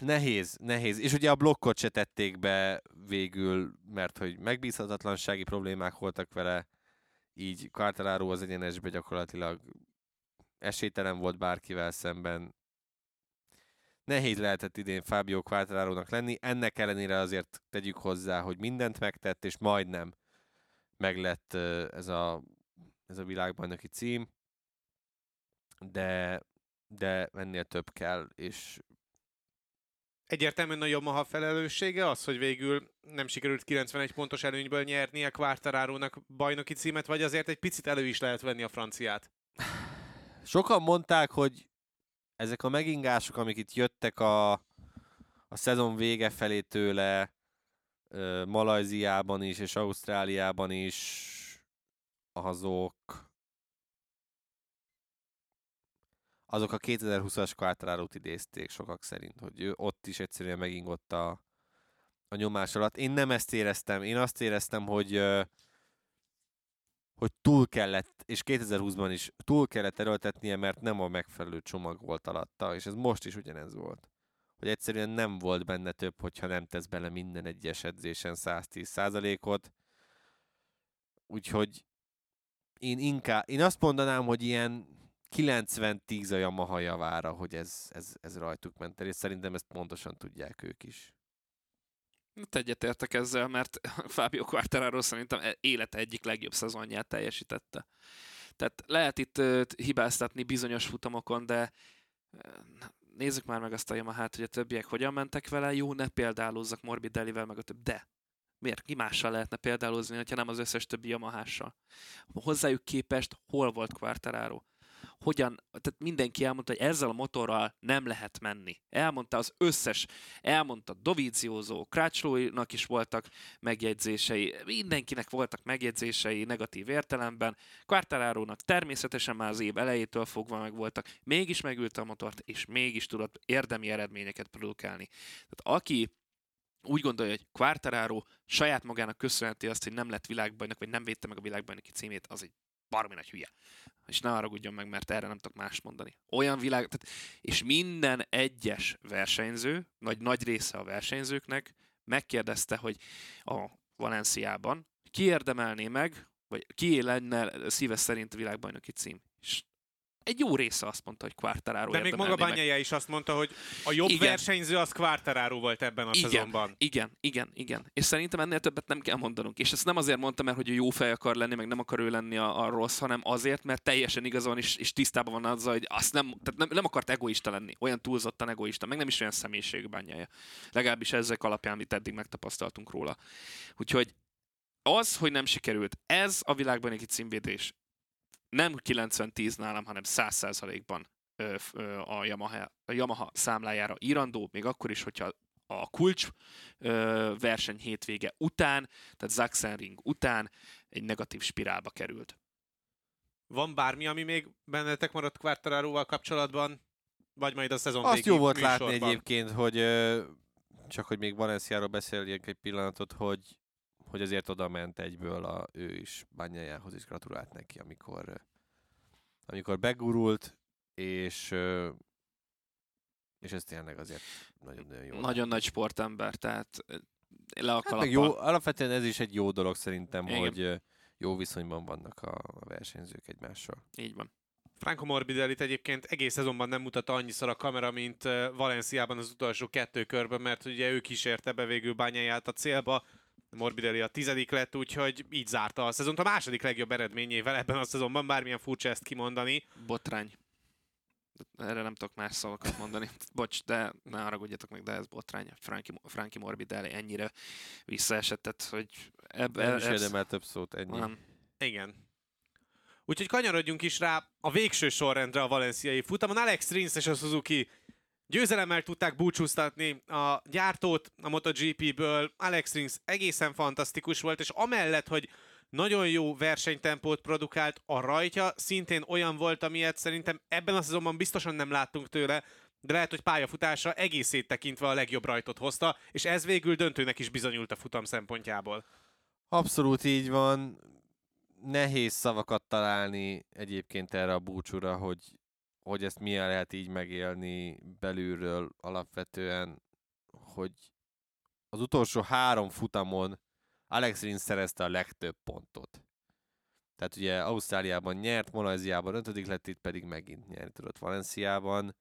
Nehéz, nehéz. És ugye a blokkot se tették be végül, mert hogy megbízhatatlansági problémák voltak vele, így Quartararo az egyenesbe gyakorlatilag esélytelen volt bárkivel szemben. Nehéz lehetett idén Fábio quartararo lenni, ennek ellenére azért tegyük hozzá, hogy mindent megtett, és majdnem meglett ez a, ez a világbajnoki cím, de, de ennél több kell, és Egyértelműen a Yamaha felelőssége az, hogy végül nem sikerült 91 pontos előnyből nyernie Quartararo-nak bajnoki címet, vagy azért egy picit elő is lehet venni a franciát? Sokan mondták, hogy ezek a megingások, amik itt jöttek a, a szezon vége felé tőle, Malajziában is és Ausztráliában is, azok azok a 2020-as quartararo idézték sokak szerint, hogy ő ott is egyszerűen megingott a, a nyomás alatt. Én nem ezt éreztem, én azt éreztem, hogy hogy túl kellett, és 2020-ban is túl kellett erőltetnie, mert nem a megfelelő csomag volt alatta, és ez most is ugyanez volt. Hogy egyszerűen nem volt benne több, hogyha nem tesz bele minden egyes edzésen 110%-ot. Úgyhogy én inkább, én azt mondanám, hogy ilyen 90-10 a Yamaha javára, hogy ez, ez, ez rajtuk ment el, és szerintem ezt pontosan tudják ők is. Hát egyetértek ezzel, mert Fábio Quartararo szerintem e- élete egyik legjobb szezonját teljesítette. Tehát lehet itt hibáztatni bizonyos futamokon, de nézzük már meg azt a Yamaha-t, hogy a többiek hogyan mentek vele, jó, ne példálózzak Morbidellivel, meg a több, de miért, ki mással lehetne példálózni, ha nem az összes többi Yamaha-sal? Hozzájuk képest hol volt Quartararo? Hogyan, tehát mindenki elmondta, hogy ezzel a motorral nem lehet menni. Elmondta az összes, elmondta Dovizioso, Crutchlownak is voltak megjegyzései, mindenkinek voltak megjegyzései negatív értelemben, quartararo természetesen már az év elejétől fogva meg voltak, mégis megült a motort, és mégis tudott érdemi eredményeket produkálni. Tehát aki úgy gondolja, hogy Quartararo saját magának köszönheti azt, hogy nem lett világbajnok, vagy nem védte meg a világbajnoki címét, az egy baromi nagy hülye és ne haragudjon meg, mert erre nem tudok más mondani. Olyan világ, tehát, és minden egyes versenyző, vagy nagy része a versenyzőknek megkérdezte, hogy a Valenciában ki érdemelné meg, vagy ki lenne szíve szerint világbajnoki cím. És egy jó része azt mondta, hogy Quartararo De még maga Banyaja is azt mondta, hogy a jobb igen. versenyző az Quartararo volt ebben a igen, szezonban. Igen, igen, igen. És szerintem ennél többet nem kell mondanunk. És ezt nem azért mondta, mert hogy ő jó fej akar lenni, meg nem akar ő lenni a, a rossz, hanem azért, mert teljesen igazon is, és tisztában van azzal, hogy azt nem, tehát nem, nem akart egoista lenni. Olyan túlzottan egoista, meg nem is olyan személyiség Banyaja. Legalábbis ezek alapján, amit eddig megtapasztaltunk róla. Úgyhogy az, hogy nem sikerült, ez a világban egy címvédés nem 90-10 nálam, hanem 100%-ban a Yamaha, a Yamaha számlájára írandó, még akkor is, hogyha a kulcs ö, verseny hétvége után, tehát Sachsenring után egy negatív spirálba került. Van bármi, ami még bennetek maradt Quartararóval kapcsolatban? Vagy majd a szezon Azt jó volt műsorban? látni egyébként, hogy csak hogy még Valenciáról beszéljünk egy pillanatot, hogy hogy azért oda ment egyből a, ő is bányájához is gratulált neki, amikor, amikor begurult, és és ez tényleg azért nagyon-nagyon jó. Nagyon nagy sportember, tehát le a hát jó, alapvetően ez is egy jó dolog szerintem, Igen. hogy jó viszonyban vannak a versenyzők egymással. Így van. Franco Morbidellit egyébként egész szezonban nem mutatta annyiszor a kamera, mint Valenciában az utolsó kettő körben, mert ugye ő kísérte be végül bányáját a célba, Morbidelli a tizedik lett, úgyhogy így zárta a szezont a második legjobb eredményével ebben a szezonban, bármilyen furcsa ezt kimondani. Botrány. Erre nem tudok más szavakat mondani. Bocs, de ne haragudjatok meg, de ez botrány. Frankie, Frankie Morbidelli ennyire visszaesett, hogy ebben... Nem is érdemel több szót, ennyi. Nem. Igen. Úgyhogy kanyarodjunk is rá a végső sorrendre a valenciai futamon. Alex Rins és a Suzuki Győzelemmel tudták búcsúztatni a gyártót a MotoGP-ből. Alex Rins egészen fantasztikus volt, és amellett, hogy nagyon jó versenytempót produkált, a rajtja szintén olyan volt, amilyet szerintem ebben a szezonban biztosan nem láttunk tőle, de lehet, hogy pályafutása egészét tekintve a legjobb rajtot hozta, és ez végül döntőnek is bizonyult a futam szempontjából. Abszolút így van. Nehéz szavakat találni egyébként erre a búcsúra, hogy hogy ezt milyen lehet így megélni belülről alapvetően, hogy az utolsó három futamon Alex Rins szerezte a legtöbb pontot. Tehát ugye Ausztráliában nyert, Malajziában ötödik lett, itt pedig megint nyert tudott Valenciában.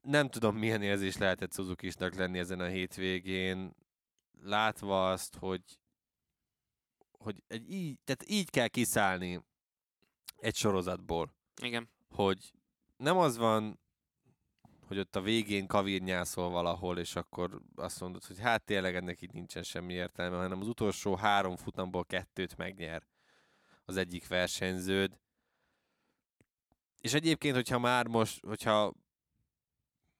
nem tudom, milyen érzés lehetett Suzuki-snak lenni ezen a hétvégén, látva azt, hogy, hogy egy így, tehát így kell kiszállni egy sorozatból, Igen. hogy nem az van, hogy ott a végén kavírnyászol valahol, és akkor azt mondod, hogy hát tényleg ennek így nincsen semmi értelme, hanem az utolsó három futamból kettőt megnyer az egyik versenyződ. És egyébként, hogyha már most, hogyha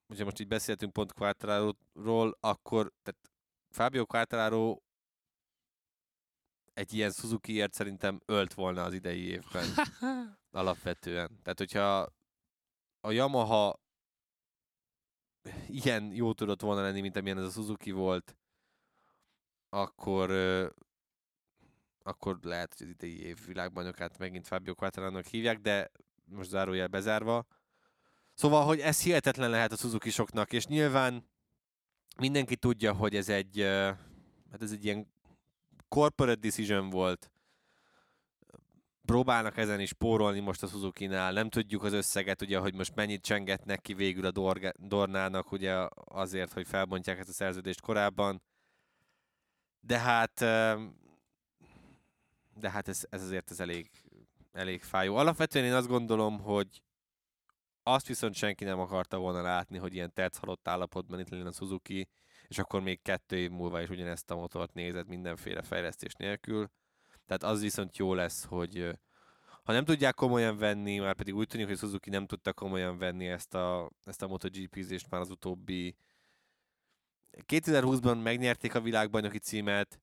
hogyha most így beszéltünk pont Quartararo-ról, akkor tehát Fábio Quartararo egy ilyen Suzuki-ért szerintem ölt volna az idei évben alapvetően. Tehát, hogyha a Yamaha ilyen jó tudott volna lenni, mint amilyen ez a Suzuki volt, akkor akkor lehet, hogy az idei év világbajnokát megint Fábio Quartararo-nak hívják, de most zárójel bezárva. Szóval, hogy ez hihetetlen lehet a suzuki soknak, és nyilván mindenki tudja, hogy ez egy, hát ez egy ilyen corporate decision volt. Próbálnak ezen is pórolni most a Suzuki-nál. Nem tudjuk az összeget, ugye, hogy most mennyit csengetnek ki végül a Dorga, Dornának, ugye azért, hogy felbontják ezt a szerződést korábban. De hát, de hát ez, ez azért ez elég, elég fájó. Alapvetően én azt gondolom, hogy azt viszont senki nem akarta volna látni, hogy ilyen halott állapotban itt legyen a Suzuki, és akkor még kettő év múlva is ugyanezt a motort nézed mindenféle fejlesztés nélkül. Tehát az viszont jó lesz, hogy ha nem tudják komolyan venni, már pedig úgy tűnik, hogy Suzuki nem tudta komolyan venni ezt a, ezt a MotoGP-zést már az utóbbi 2020-ban megnyerték a világbajnoki címet,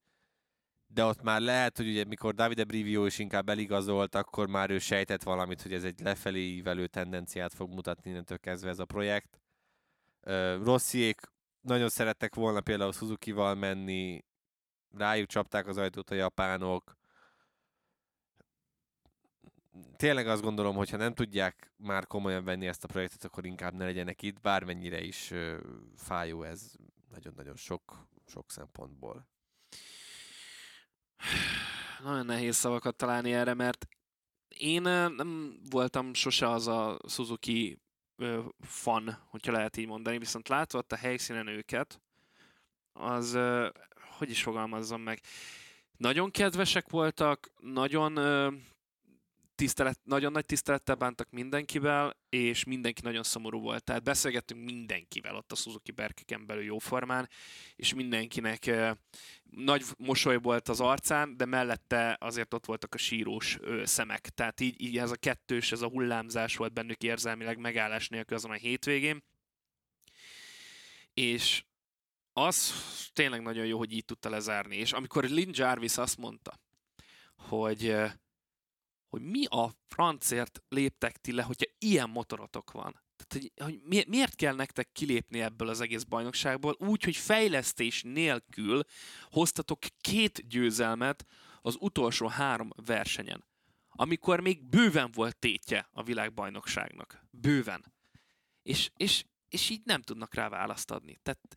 de ott már lehet, hogy ugye mikor Davide Brivio is inkább eligazolt, akkor már ő sejtett valamit, hogy ez egy lefelé ívelő tendenciát fog mutatni innentől kezdve ez a projekt. Rossziék nagyon szerettek volna például Suzuki-val menni, rájuk csapták az ajtót a japánok. Tényleg azt gondolom, hogy ha nem tudják már komolyan venni ezt a projektet, akkor inkább ne legyenek itt, bármennyire is fájó ez nagyon-nagyon sok, sok szempontból. Nagyon nehéz szavakat találni erre, mert én nem voltam sose az a Suzuki fan, hogyha lehet így mondani, viszont látva a helyszínen őket, az, hogy is fogalmazzam meg, nagyon kedvesek voltak, nagyon tisztelet, nagyon nagy tisztelettel bántak mindenkivel, és mindenki nagyon szomorú volt. Tehát beszélgettünk mindenkivel ott a Suzuki berkeken belül jóformán, és mindenkinek nagy mosoly volt az arcán, de mellette azért ott voltak a sírós szemek. Tehát így, így ez a kettős, ez a hullámzás volt bennük érzelmileg megállás nélkül azon a hétvégén. És az tényleg nagyon jó, hogy így tudta lezárni. És amikor Lynn Jarvis azt mondta, hogy hogy mi a francért léptek ti le, hogyha ilyen motorotok van. Tehát, hogy, hogy mi, miért kell nektek kilépni ebből az egész bajnokságból, úgy, hogy fejlesztés nélkül hoztatok két győzelmet az utolsó három versenyen, amikor még bőven volt tétje a világbajnokságnak. Bőven. És, és, és így nem tudnak rá választ adni. Tehát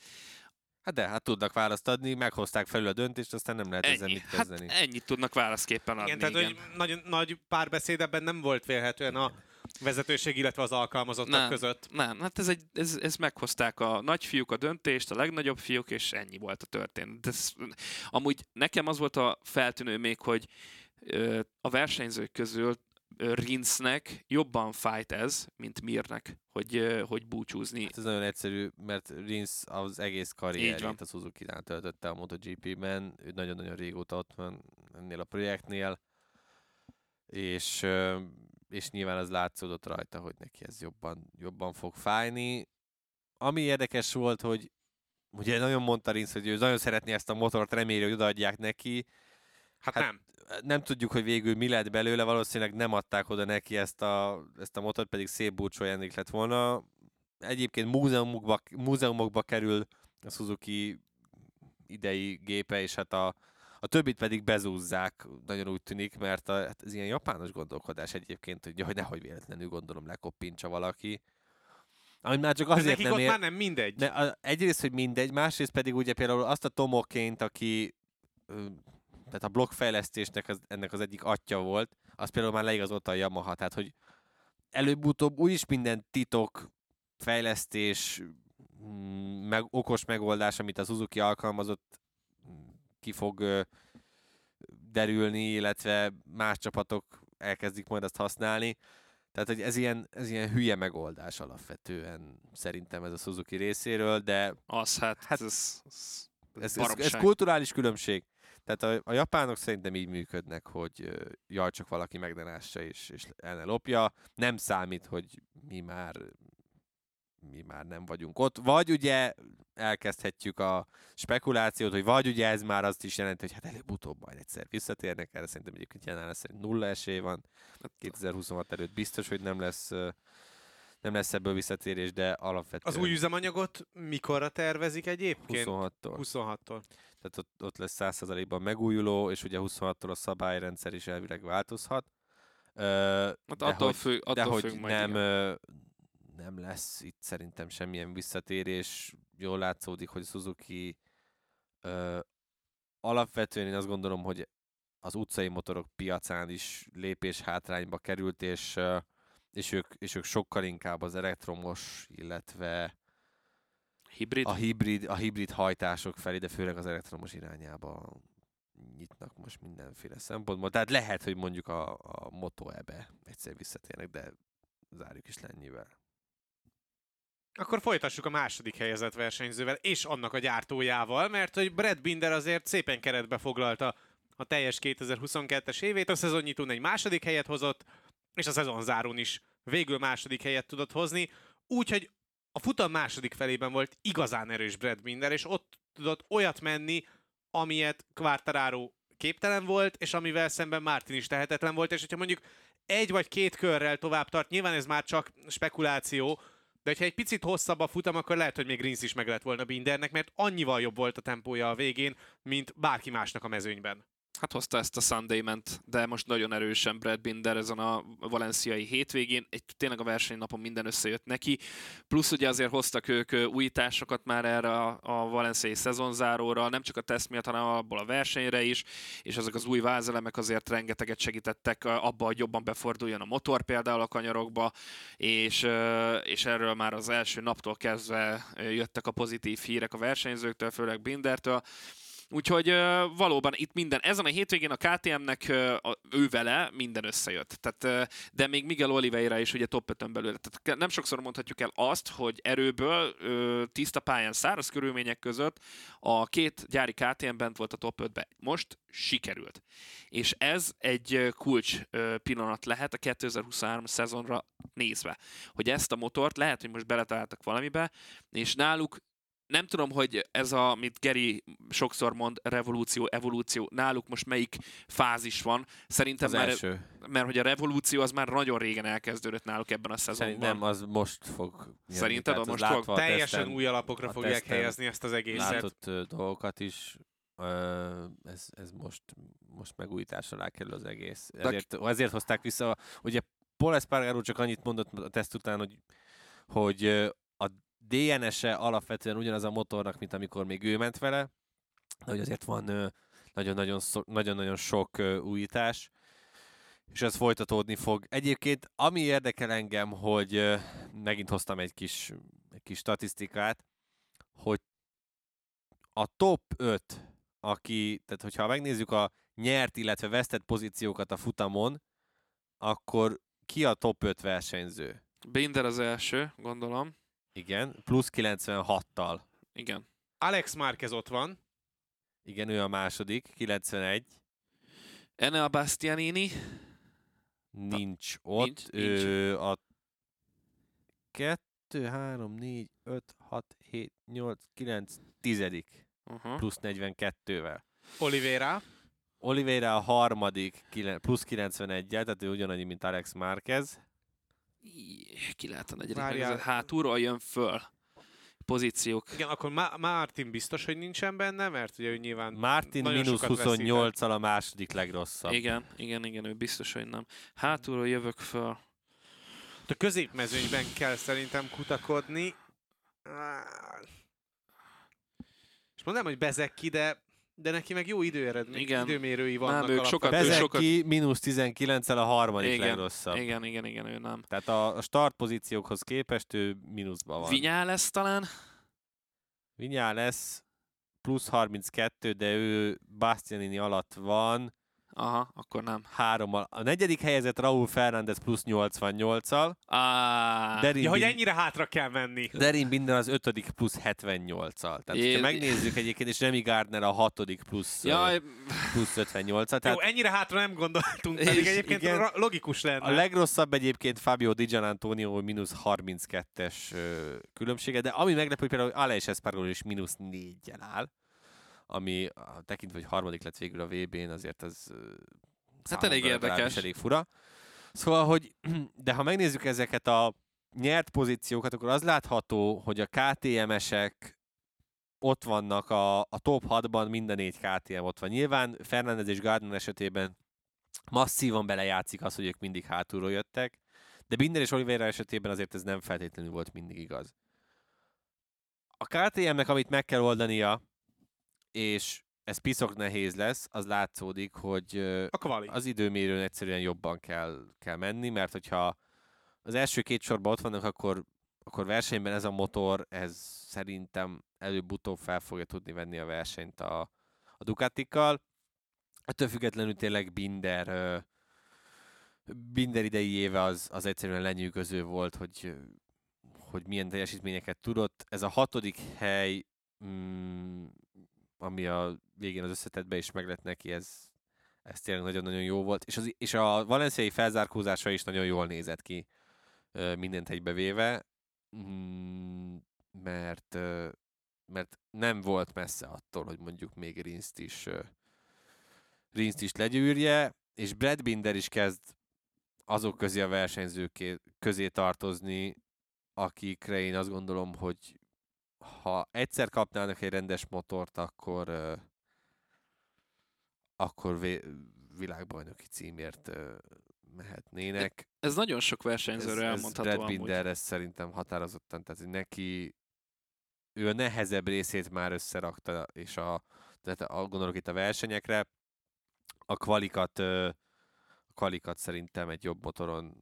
Hát de, hát tudnak választ adni, meghozták felül a döntést, aztán nem lehet ezzel ennyi. mit kezdeni. Hát ennyit tudnak válaszképpen adni. Igen, tehát igen. hogy nagyon nagy párbeszéd ebben nem volt vélhetően a vezetőség, illetve az alkalmazottak Nem. között. Nem, hát ez, egy, ez, ez meghozták a nagyfiúk a döntést, a legnagyobb fiúk, és ennyi volt a történet. De ez, amúgy nekem az volt a feltűnő még, hogy ö, a versenyzők közül ö, Rinsnek jobban fájt ez, mint Mirnek, hogy, hogy búcsúzni. Hát ez nagyon egyszerű, mert Rins az egész karrierjét a Suzuki-nál töltötte a MotoGP-ben, ő nagyon-nagyon régóta ott van ennél a projektnél, és, és nyilván az látszódott rajta, hogy neki ez jobban, jobban fog fájni. Ami érdekes volt, hogy ugye nagyon mondta Rins, hogy ő nagyon szeretné ezt a motort, reméli, hogy odaadják neki, Hát, Hát- nem. nem tudjuk, hogy végül mi lett belőle, valószínűleg nem adták oda neki ezt a, ezt a motort, pedig szép búcsú lett volna. Egyébként múzeumokba, múzeumokba kerül a Suzuki idei gépe, és hát a, a többit pedig bezúzzák, nagyon úgy tűnik, mert a, hát ez ilyen japános gondolkodás egyébként, hogy, hogy nehogy véletlenül gondolom lekoppintsa valaki. Amit már csak azért nem ott ér... már nem mindegy. De a, egyrészt, hogy mindegy, másrészt pedig ugye például azt a Tomoként, aki tehát a blokkfejlesztésnek az, ennek az egyik atya volt, az például már leigazolta a Yamaha, tehát hogy előbb-utóbb úgyis minden titok fejlesztés, mm, meg, okos megoldás, amit a Suzuki alkalmazott, mm, ki fog ö, derülni, illetve más csapatok elkezdik majd azt használni. Tehát, hogy ez ilyen, ez ilyen hülye megoldás alapvetően szerintem ez a Suzuki részéről, de Az hát, Hát, ez, ez, ez, ez, ez kulturális különbség. Tehát a, a japánok szerintem így működnek, hogy jaj, csak valaki megdenássa és, és el ne lopja. Nem számít, hogy mi már mi már nem vagyunk ott. Vagy ugye elkezdhetjük a spekulációt, hogy vagy ugye ez már azt is jelenti, hogy hát előbb-utóbb majd egyszer visszatérnek erre. Szerintem egyébként jelen szerint nulla esély van. 2026 előtt biztos, hogy nem lesz nem lesz ebből visszatérés, de alapvetően Az új üzemanyagot mikorra tervezik egyébként? 26-tól. 26-tól. Tehát ott, ott lesz 100%-ban megújuló, és ugye 26-tól a szabályrendszer is elvileg változhat. Ö, hát de attól hogy, függ, de attól hogy függ nem, igen. nem lesz itt szerintem semmilyen visszatérés. Jól látszódik, hogy Suzuki ö, alapvetően én azt gondolom, hogy az utcai motorok piacán is lépés hátrányba került, és, és, ők, és ők sokkal inkább az elektromos, illetve Hibrid? a hibrid, a hibrid hajtások felé, de főleg az elektromos irányába nyitnak most mindenféle szempontból. Tehát lehet, hogy mondjuk a, a Moto ebbe egyszer visszatérnek, de zárjuk is le ennyivel. Akkor folytassuk a második helyezett versenyzővel és annak a gyártójával, mert hogy Brad Binder azért szépen keretbe foglalta a teljes 2022-es évét, a szezonnyitón egy második helyet hozott, és a szezonzárón is végül második helyet tudott hozni, úgyhogy a futam második felében volt igazán erős Brad Binder, és ott tudott olyat menni, amilyet Quartararo képtelen volt, és amivel szemben Martin is tehetetlen volt, és hogyha mondjuk egy vagy két körrel tovább tart, nyilván ez már csak spekuláció, de hogyha egy picit hosszabb a futam, akkor lehet, hogy még Rins is meg lett volna Bindernek, mert annyival jobb volt a tempója a végén, mint bárki másnak a mezőnyben. Hát hozta ezt a sunday ment de most nagyon erősen Brad Binder ezen a valenciai hétvégén. Egy, tényleg a versenynapon minden összejött neki. Plusz ugye azért hoztak ők újításokat már erre a, a valenciai szezonzáróra, nem csak a teszt miatt, hanem abból a versenyre is, és ezek az új vázelemek azért rengeteget segítettek abba, hogy jobban beforduljon a motor például a kanyarokba, és, és erről már az első naptól kezdve jöttek a pozitív hírek a versenyzőktől, főleg Bindertől. Úgyhogy valóban itt minden, ezen a hétvégén a KTM-nek ő vele minden összejött. Tehát, de még Miguel Oliveira is ugye top 5 belül. Tehát nem sokszor mondhatjuk el azt, hogy erőből tiszta pályán, száraz körülmények között a két gyári KTM bent volt a top 5-be. Most sikerült. És ez egy kulcs pillanat lehet a 2023 szezonra nézve. Hogy ezt a motort lehet, hogy most beletaláltak valamibe, és náluk nem tudom, hogy ez a, amit Geri sokszor mond, revolúció, evolúció, náluk most melyik fázis van. Szerintem Az már, első. mert hogy a revolúció az már nagyon régen elkezdődött náluk ebben a szezonban. Szerintem nem, az most fog jönni. Szerinted Tehát az most fog? Teljesen új alapokra fogják helyezni ezt az egészet. látott ö, dolgokat is. Ez, ez most, most megújítás alá kerül az egész. De- Ezért, ezért hozták vissza. Ugye Paul Espargaro csak annyit mondott a teszt után, hogy, hogy a DNS-e alapvetően ugyanaz a motornak, mint amikor még ő ment vele, de hogy azért van nagyon-nagyon, szo- nagyon-nagyon sok újítás, és ez folytatódni fog. Egyébként, ami érdekel engem, hogy megint hoztam egy kis, egy kis statisztikát, hogy a top 5, aki, tehát hogyha megnézzük a nyert, illetve vesztett pozíciókat a futamon, akkor ki a top 5 versenyző? Binder az első, gondolom. Igen, plusz 96-tal. Igen. Alex Márquez ott van, Igen, ő a második, 91. Enea Bastianini, Nincs ott. nincs, ő a 2, 3, 4, 5, 6, 7, 8, 9, tizedik. uh-huh. Plusz 42-vel. Oliveira, Oliveira a harmadik, plusz 91 tehát ő ugyanannyi, mint Alex Márquez. Ki lehet a negyedik Várjál. Hátulról jön föl. Pozíciók. igen, akkor Ma- Martin biztos, hogy nincsen benne, mert ugye ő nyilván Martin mínusz sokat veszített. 28-al a második legrosszabb. Igen, igen, igen, ő biztos, hogy nem. Hátulról jövök föl. A középmezőnyben kell szerintem kutakodni. És mondanám, hogy Bezeki, de de neki meg jó időeredmény, Igen. időmérői vannak. ők alapvetően. sokat- Bezeki mínusz 19-el a harmadik Igen, legrosszabb. Igen, igen, igen, ő nem. Tehát a, a start pozíciókhoz képest ő mínuszban van. Vinyá lesz talán? Vinyá lesz plusz 32, de ő Bastianini alatt van. Aha, akkor nem. Hárommal. A negyedik helyezett Raúl Fernández plusz 88-al. Á, Derin, Ja, hogy ennyire hátra kell menni. Derin Binder az ötödik plusz 78-al. Tehát, É- ha megnézzük egyébként, és Remy Gardner a hatodik plusz, Jaj, plusz 58-al. Jó, Tehát ennyire hátra nem gondoltunk, pedig egyébként igen. logikus lenne. a legrosszabb egyébként Fabio Di Gianantonio mínusz 32-es ö, különbsége, de ami meglepő, hogy például Aleix Espargaro is mínusz 4 áll, ami a- tekintve, hogy harmadik lett végül a VB-n, azért az ö, Hát elég érdekes. elég fura. Szóval, hogy, de ha megnézzük ezeket a nyert pozíciókat, akkor az látható, hogy a KTM-esek ott vannak a, a top 6-ban, minden négy KTM ott van. Nyilván Fernandez és Gardner esetében masszívan belejátszik az, hogy ők mindig hátulról jöttek, de Binder és Oliveira esetében azért ez nem feltétlenül volt mindig igaz. A KTM-nek, amit meg kell oldania, és ez piszok nehéz lesz, az látszódik, hogy A kvali. az időmérőn egyszerűen jobban kell, kell menni, mert hogyha az első két sorban ott vannak, akkor, akkor versenyben ez a motor, ez szerintem előbb-utóbb fel fogja tudni venni a versenyt a, a Ducatikkal. Ettől függetlenül tényleg Binder, Binder idei éve az, az egyszerűen lenyűgöző volt, hogy, hogy milyen teljesítményeket tudott. Ez a hatodik hely, mm, ami a végén az összetetbe is meg lett neki, ez, ez tényleg nagyon-nagyon jó volt. És, az, és a valenciai felzárkózása is nagyon jól nézett ki mindent egybevéve, mm, mert, mert nem volt messze attól, hogy mondjuk még Rinszt is, ö, Rinszt is legyűrje, és Brad Binder is kezd azok közé a versenyzők közé tartozni, akikre én azt gondolom, hogy ha egyszer kapnának egy rendes motort, akkor ö, akkor vé- világbajnoki címért ö, mehetnének. ez nagyon sok versenyzőről elmondható Brad amúgy. Binder, ez szerintem határozottan, tehát neki ő a nehezebb részét már összerakta, és a, tehát a, gondolok itt a versenyekre, a kvalikat, a kvalikat szerintem egy jobb motoron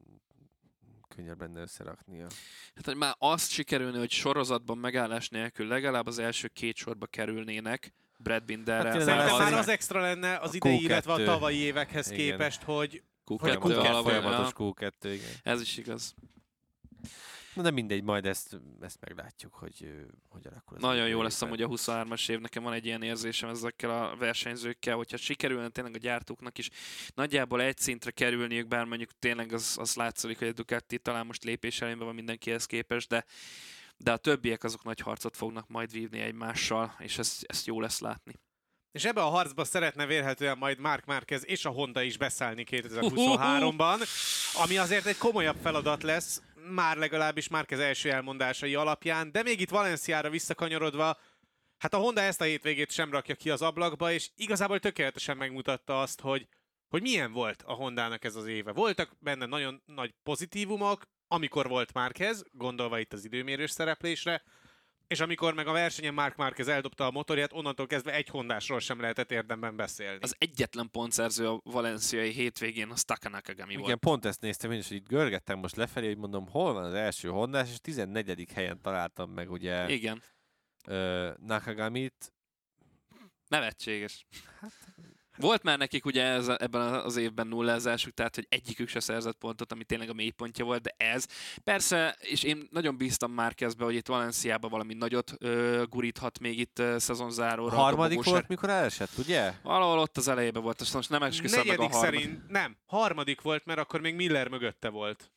könnyebb lenne összeraknia. Hát, hogy már azt sikerülne, hogy sorozatban megállás nélkül legalább az első két sorba kerülnének Brad Binderrel. Hát Szerintem az- már az extra lenne az a idei, Q2. illetve a tavalyi évekhez Igen. képest, hogy Q2 hogy a Q2 alapján, folyamatos ja, Q2, igen. Ez is igaz. Na de mindegy, majd ezt, ezt meglátjuk, hogy hogy alakul. Nagyon jó lesz amúgy a 23-as év, nekem van egy ilyen érzésem ezekkel a versenyzőkkel, hogyha sikerülne tényleg a gyártóknak is nagyjából egy szintre kerülniük, bár mondjuk tényleg az, az látszik, hogy a Ducati talán most lépés előnyben van mindenkihez képest, de de a többiek azok nagy harcot fognak majd vívni egymással, és ezt, ezt jó lesz látni. És ebbe a harcba szeretne vélhetően majd Mark Márquez és a Honda is beszállni 2023-ban, ami azért egy komolyabb feladat lesz, már legalábbis Márquez első elmondásai alapján, de még itt Valenciára visszakanyarodva, hát a Honda ezt a hétvégét sem rakja ki az ablakba, és igazából tökéletesen megmutatta azt, hogy, hogy milyen volt a Hondának ez az éve. Voltak benne nagyon nagy pozitívumok, amikor volt Márquez, gondolva itt az időmérős szereplésre, és amikor meg a versenyen Mark Márquez eldobta a motorját, onnantól kezdve egy hondásról sem lehetett érdemben beszélni. Az egyetlen pontszerző a valenciai hétvégén az Taka Nakagami Igen, volt. pont ezt néztem én is, hogy itt görgettem most lefelé, hogy mondom, hol van az első hondás, és 14. helyen találtam meg ugye Igen, ö, Nakagamit. nevetséges. Volt már nekik ugye ez, ebben az évben nullázásuk, tehát hogy egyikük se szerzett pontot, ami tényleg a mélypontja volt, de ez. Persze, és én nagyon bíztam már kezdve, hogy itt Valenciában valami nagyot ö, guríthat még itt ö, szezonzáróra. a Harmadik dobogós volt, mikor elesett, ugye? Valahol ott az elejében volt, azt most nem esküszöm meg a harmadik. szerint, nem, harmadik volt, mert akkor még Miller mögötte volt.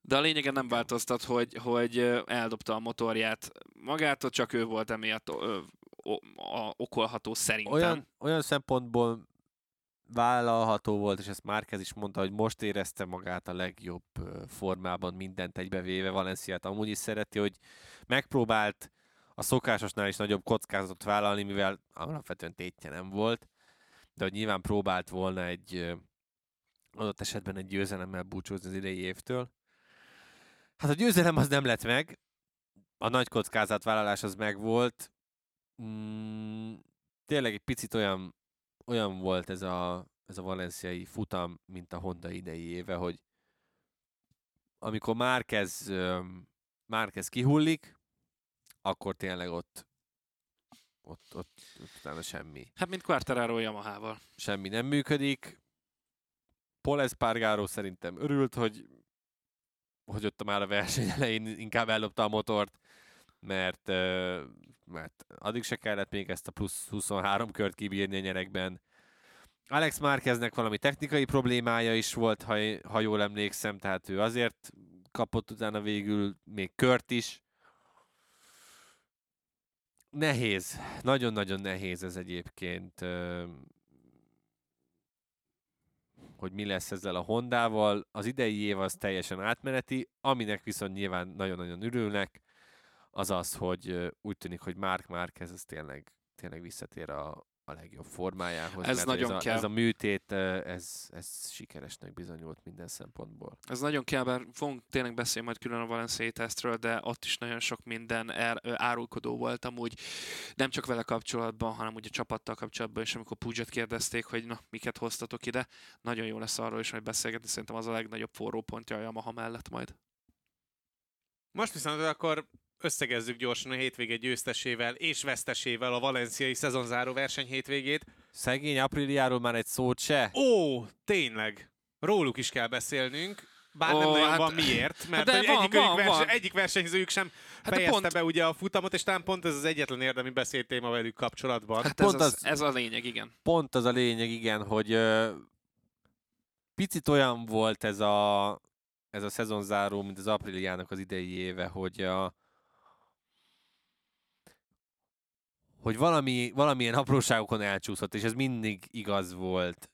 De a lényegen nem változtat, hogy, hogy eldobta a motorját magától, csak ő volt emiatt a, okolható szerintem. Olyan, olyan szempontból vállalható volt, és ezt Márquez is mondta, hogy most érezte magát a legjobb formában mindent egybevéve. Valenciát amúgy is szereti, hogy megpróbált a szokásosnál is nagyobb kockázatot vállalni, mivel alapvetően tétje nem volt, de hogy nyilván próbált volna egy adott esetben egy győzelemmel búcsúzni az idei évtől. Hát a győzelem az nem lett meg, a nagy kockázatvállalás az megvolt, Mm, tényleg egy picit olyan, olyan volt ez a, ez a valenciai futam, mint a Honda idei éve, hogy amikor Márquez, Márquez kihullik, akkor tényleg ott, ott, ott, ott utána semmi. Hát, mint Quartararo Yamaha-val. Semmi nem működik. Paul Espargaro szerintem örült, hogy, hogy ott már a verseny elején inkább ellopta a motort, mert, mert addig se kellett még ezt a plusz 23 kört kibírni a nyerekben. Alex Márqueznek valami technikai problémája is volt, ha, ha jól emlékszem, tehát ő azért kapott utána végül még kört is. Nehéz, nagyon-nagyon nehéz ez egyébként, hogy mi lesz ezzel a Hondával. Az idei év az teljesen átmeneti, aminek viszont nyilván nagyon-nagyon örülnek, az az, hogy úgy tűnik, hogy Mark Márquez ez tényleg, tényleg visszatér a, a legjobb formájához. Ez nagyon ez a, kell. Ez a műtét, ez, ez sikeresnek bizonyult minden szempontból. Ez nagyon kell, bár fogunk tényleg beszélni majd külön a Valenciai tesztről, de ott is nagyon sok minden er, árulkodó volt amúgy, nem csak vele kapcsolatban, hanem ugye a csapattal kapcsolatban is, amikor Puget kérdezték, hogy na, miket hoztatok ide. Nagyon jó lesz arról is majd beszélgetni, szerintem az a legnagyobb forró pontja a Yamaha mellett majd. Most viszont akkor összegezzük gyorsan a hétvége győztesével és vesztesével a valenciai szezonzáró verseny hétvégét. Szegény Apriliáról már egy szót se? Ó, tényleg. Róluk is kell beszélnünk. Bár Ó, nem nagyon hát- van miért, mert de hogy van, egyik, van, verse, van. egyik versenyzőjük sem Hát fejezte pont- be ugye a futamot, és talán pont ez az egyetlen érdemi beszédtéma velük kapcsolatban. Hát Pont ez, az, az- ez a lényeg, igen. Pont az a lényeg, igen, hogy ö, picit olyan volt ez a, ez a szezonzáró, mint az Apriliának az idei éve, hogy a, hogy valami, valamilyen apróságokon elcsúszott, és ez mindig igaz volt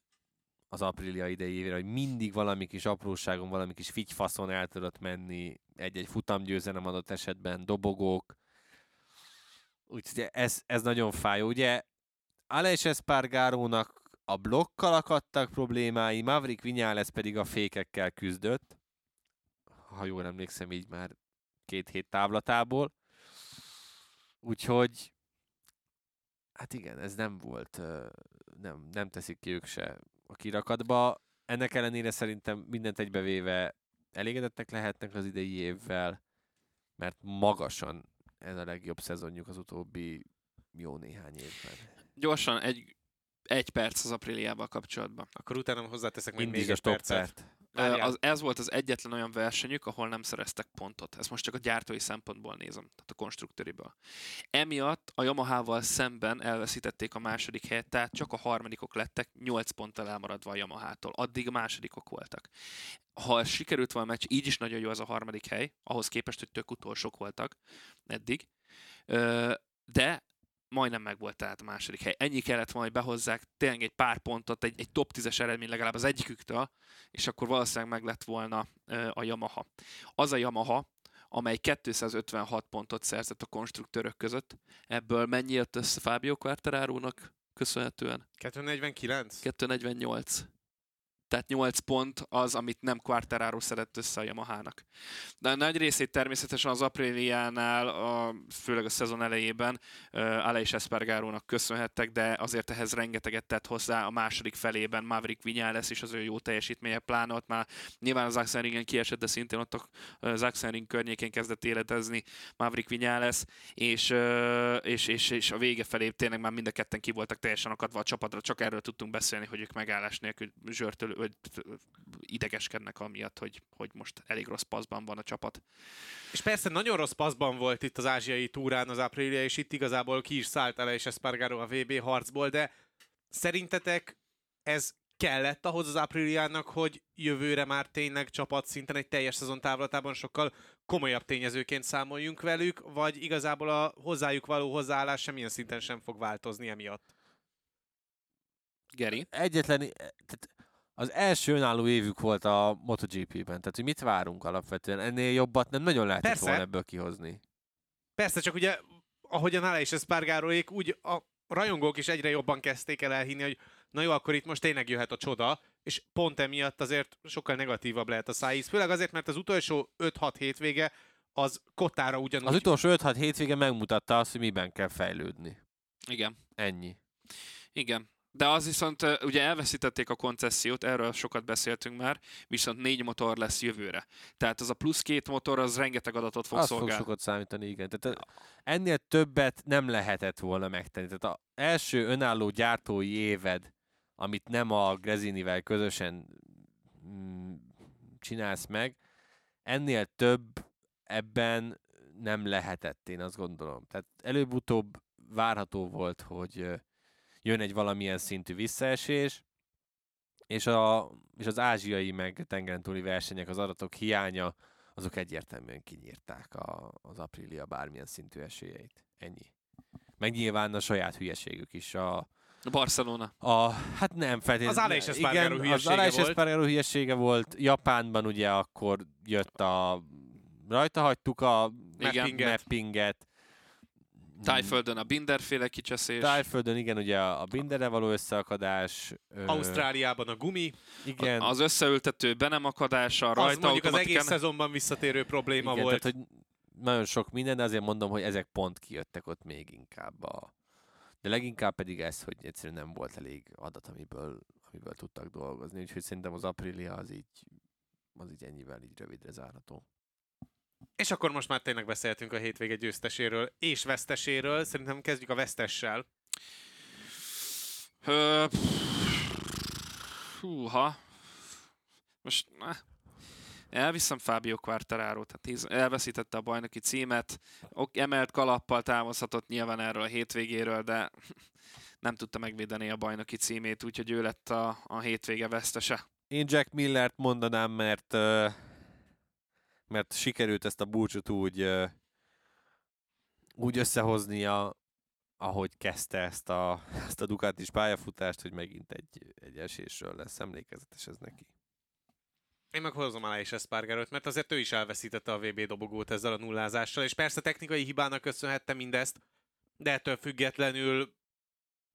az Aprilia idei hogy mindig valami kis apróságon, valami kis figyfaszon el tudott menni egy-egy futamgyőzelem adott esetben, dobogók. Úgyhogy ez, ez nagyon fájó. Ugye Aleix Espargarónak a blokkal akadtak problémái, Maverick Viñales pedig a fékekkel küzdött. Ha jól emlékszem, így már két hét távlatából. Úgyhogy hát igen, ez nem volt, nem, nem teszik ki ők se a kirakatba. Ennek ellenére szerintem mindent egybevéve elégedettek lehetnek az idei évvel, mert magasan ez a legjobb szezonjuk az utóbbi jó néhány évben. Gyorsan egy, egy perc az Apriliával kapcsolatban. Akkor utána hozzáteszek még, még Mindig a egy percet. stoppert. Az, ez volt az egyetlen olyan versenyük, ahol nem szereztek pontot. Ezt most csak a gyártói szempontból nézem, tehát a konstruktőriből. Emiatt a Yamaha-val szemben elveszítették a második helyet, tehát csak a harmadikok lettek, 8 ponttal elmaradva a Yamaha-tól. Addig másodikok voltak. Ha sikerült volna meccs, így is nagyon jó az a harmadik hely, ahhoz képest, hogy tök utolsók voltak eddig. De majdnem meg volt tehát a második hely. Ennyi kellett hogy behozzák tényleg egy pár pontot, egy, egy top 10-es eredmény legalább az egyiküktől, és akkor valószínűleg meg lett volna a Yamaha. Az a Yamaha, amely 256 pontot szerzett a konstruktőrök között. Ebből mennyi jött össze Fábio Quartararo-nak köszönhetően? 249? 248. Tehát 8 pont az, amit nem Quartararo szedett össze a Yamahának. De a nagy részét természetesen az Apriliánál, a, főleg a szezon elejében uh, Aleix Espargarónak köszönhettek, de azért ehhez rengeteget tett hozzá a második felében Maverick Viñales is az ő jó teljesítménye, pláne ott már nyilván az Axelringen kiesett, de szintén ott az Axelring környékén kezdett életezni Maverick Viñales, és, uh, és, és, és a vége felé tényleg már mind a ketten ki voltak teljesen akadva a csapatra, csak erről tudtunk beszélni, hogy ők megállás nélkül zsörtől, vagy idegeskednek amiatt, hogy, hogy most elég rossz paszban van a csapat. És persze nagyon rossz paszban volt itt az ázsiai túrán az Aprilia, és itt igazából ki is szállt el és Espargaro a VB harcból, de szerintetek ez kellett ahhoz az Apriliának, hogy jövőre már tényleg csapat szinten egy teljes szezon távlatában sokkal komolyabb tényezőként számoljunk velük, vagy igazából a hozzájuk való hozzáállás semmilyen szinten sem fog változni emiatt? Geri? Egyetlen, tehát az első önálló évük volt a MotoGP-ben, tehát hogy mit várunk alapvetően? Ennél jobbat nem nagyon lehetett Persze. volna ebből kihozni. Persze, csak ugye, ahogyan Alá és Espargaróék, úgy a rajongók is egyre jobban kezdték el elhinni, hogy na jó, akkor itt most tényleg jöhet a csoda, és pont emiatt azért sokkal negatívabb lehet a szájíz. Főleg azért, mert az utolsó 5-6 hétvége az kotára ugyanúgy... Az utolsó 5-6 hétvége megmutatta azt, hogy miben kell fejlődni. Igen. Ennyi. Igen. De az viszont, ugye elveszítették a koncesziót, erről sokat beszéltünk már, viszont négy motor lesz jövőre. Tehát az a plusz két motor, az rengeteg adatot fog Az fog szolgálni. sokat számítani, igen. Tehát ennél többet nem lehetett volna megtenni. Tehát az első önálló gyártói éved, amit nem a Grezinivel közösen mm, csinálsz meg, ennél több ebben nem lehetett, én azt gondolom. Tehát előbb-utóbb várható volt, hogy jön egy valamilyen szintű visszaesés, és, a, és az ázsiai meg tengeren túli versenyek, az adatok hiánya, azok egyértelműen kinyírták a, az Aprilia bármilyen szintű esélyeit. Ennyi. Meg nyilván a saját hülyeségük is. A, Barcelona. a, hát nem feltétlenül. Az Aleix Espargaro hülyesége az Aleix. Espargaro hülyesége volt. Japánban ugye akkor jött a... Rajta hagytuk a. Mappinget. mappinget. Tájföldön a Binderféle kicseszés. Tájföldön igen, ugye a Binderre való összeakadás. Ausztráliában a gumi, Igen. Az összeültető be nem akadása, az rajta mondjuk az egész szezonban visszatérő probléma igen, volt. Tehát, hogy nagyon sok minden, de azért mondom, hogy ezek pont kijöttek ott még inkább. A... De leginkább pedig ez, hogy egyszerűen nem volt elég adat, amiből, amiből tudtak dolgozni. Úgyhogy szerintem az Aprilia az így, az így ennyivel így rövidre zárható. És akkor most már tényleg beszéltünk a hétvége győzteséről és veszteséről. Szerintem kezdjük a vesztessel. Ö, Húha. Most eh, elviszem Fábio Quartararo, tehát elveszítette a bajnoki címet, ok, emelt kalappal távozhatott nyilván erről a hétvégéről, de nem tudta megvédeni a bajnoki címét, úgyhogy ő lett a, a hétvége vesztese. Én Jack Millert mondanám, mert ö, mert sikerült ezt a búcsút úgy úgy összehoznia, ahogy kezdte ezt a, ezt a Ducatis pályafutást, hogy megint egy, egy esésről lesz emlékezetes ez neki. Én meg hozom alá is Espargarot, mert azért ő is elveszítette a VB dobogót ezzel a nullázással, és persze technikai hibának köszönhette mindezt, de ettől függetlenül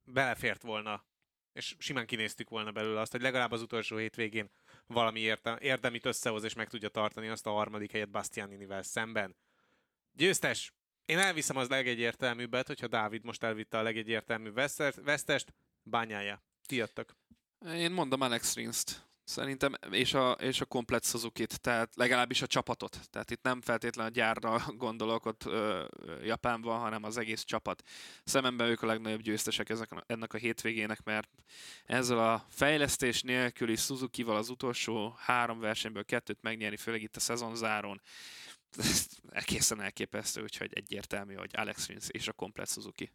belefért volna, és simán kinéztük volna belőle azt, hogy legalább az utolsó hétvégén valami érte, érdemit összehoz, és meg tudja tartani azt a harmadik helyet Bastianinivel szemben. Győztes! Én elviszem az legegyértelműbbet, hogyha Dávid most elvitte a legegyértelműbb vesztest, vesztest bányája. Ti jöttök. Én mondom Alex Rins-t. Szerintem, és a, és a komplet suzuki tehát legalábbis a csapatot. Tehát itt nem feltétlenül a gyárra gondolok ott ö, Japánban, hanem az egész csapat. Szememben ők a legnagyobb győztesek ezek, ennek a hétvégének, mert ezzel a fejlesztés nélküli Suzuki-val az utolsó három versenyből kettőt megnyerni, főleg itt a szezonzáron, ez egészen elképesztő, úgyhogy egyértelmű, hogy Alex Rins és a komplet Suzuki.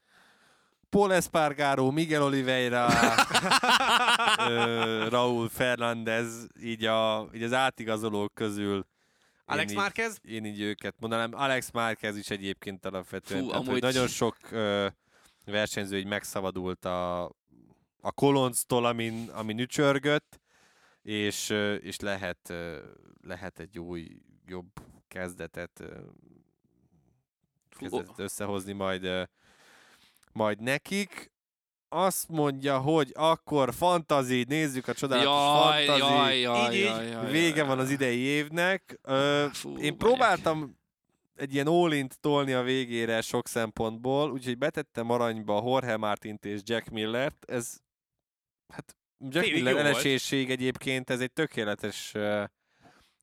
Paul Espargaro, Miguel Oliveira, ö, Raúl Fernández, így, a, így az átigazolók közül Alex én Márquez? Így, én így őket mondanám. Alex Márquez is egyébként alapvetően. Fú, tehát, amúgy- nagyon sok ö, versenyző így megszabadult a, a kolonctól, amin, amin ücsörgött, és, ö, és lehet, ö, lehet egy új, jobb kezdetet, ö, kezdetet összehozni majd, majd nekik. Azt mondja, hogy akkor fantazi, nézzük a csodálatos Jaj, fantazi. jaj, jaj, Így, jaj, jaj, Vége jaj, van az idei évnek. Ö, Fú, én próbáltam egy ilyen all tolni a végére sok szempontból, úgyhogy betettem aranyba Jorge Martint és Jack Millert. Ez, hát Jack Félig Miller volt. eleséség egyébként, ez egy tökéletes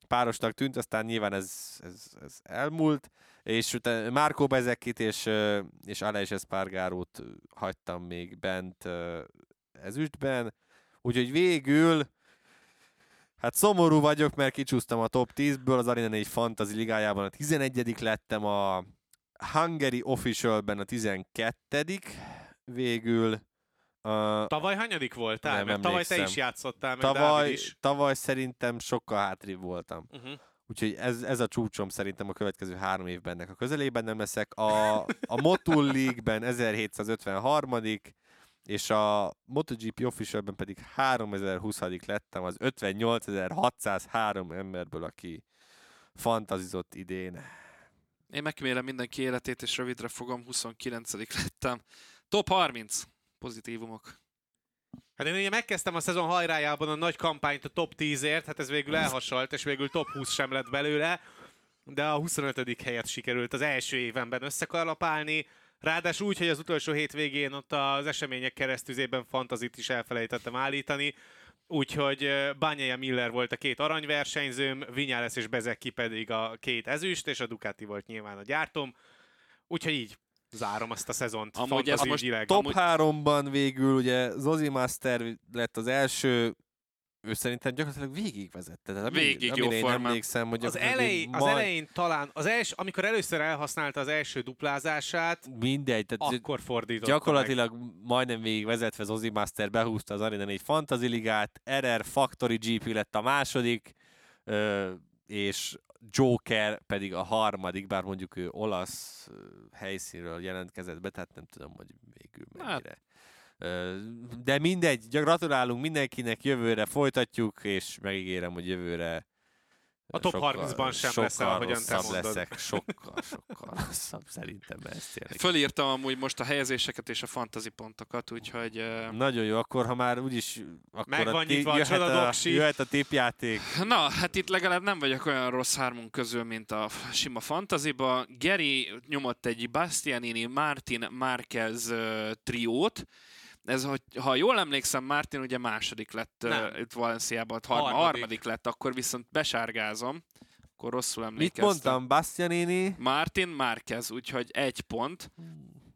párosnak tűnt, aztán nyilván ez, ez, ez elmúlt, és utána Márkó Bezekit és, és Aleix Espargarót hagytam még bent ezüstben, úgyhogy végül Hát szomorú vagyok, mert kicsúsztam a top 10-ből, az Arena 4 Fantasy ligájában a 11 lettem, a Hungary Officialben a 12 végül. Uh, Tavaly hanyadik voltál? Nem Mert tavaly te is játszottál, meg Dávid tavaly, is. tavaly szerintem sokkal hátrébb voltam. Uh-huh. Úgyhogy ez, ez a csúcsom szerintem a következő három évben ennek a közelében nem leszek. A, a Motul League-ben 1753 és a MotoGP Officialben pedig 3020 lettem az 58603 emberből, aki fantazizott idén. Én megkímélem mindenki életét, és rövidre fogom, 29 lettem. Top 30 pozitívumok. Hát én ugye megkezdtem a szezon hajrájában a nagy kampányt a top 10-ért, hát ez végül elhasalt, és végül top 20 sem lett belőle, de a 25. helyet sikerült az első évenben összekalapálni. Ráadásul úgy, hogy az utolsó hétvégén ott az események keresztüzében fantazit is elfelejtettem állítani, úgyhogy Bányaya Miller volt a két aranyversenyzőm, Vinyales és Bezeki pedig a két ezüst, és a Ducati volt nyilván a gyártom. Úgyhogy így zárom azt a szezont. Amúgy ez most. Top Amúgy- 3-ban végül ugye Zozi Master lett az első, ő szerintem gyakorlatilag végigvezette. Tehát Végig jó formán. emlékszem, hogy az, elején, az majd- elején talán, az els, amikor először elhasználta az első duplázását, Mindegy, tehát akkor fordította gyakorlatilag majdnem végig vezetve Zozi Master behúzta az Arena 4 Fantasy Ligát, RR Factory GP lett a második, és Joker pedig a harmadik, bár mondjuk ő olasz helyszínről jelentkezett be, tehát nem tudom, hogy végül Hát. mennyire. Ö, De mindegy, gratulálunk mindenkinek, jövőre folytatjuk, és megígérem, hogy jövőre A top 30-ban sem sokkal leszel, ahogyan te mondod. leszek, sokkal, sokkal rosszabb szerintem ezt tényleg. Fölírtam amúgy most a helyezéseket és a fantasy pontokat, úgyhogy Nagyon jó, akkor ha már úgyis akkor Meg van nyitva a jöhet, a, jöhet a tipjáték. Na, hát itt legalább nem vagyok olyan rossz hármunk közül, mint a sima fantaziba. Geri nyomott egy Bastianini, Martin, Marquez uh, triót. Ez, hogy, ha jól emlékszem, Martin ugye második lett uh, itt Valenciában, harmadik. Harmadik. harmadik lett, akkor viszont besárgázom. Akkor rosszul Mit emlékeztem. mondtam? Bastianini? Martin Márquez, úgyhogy egy pont,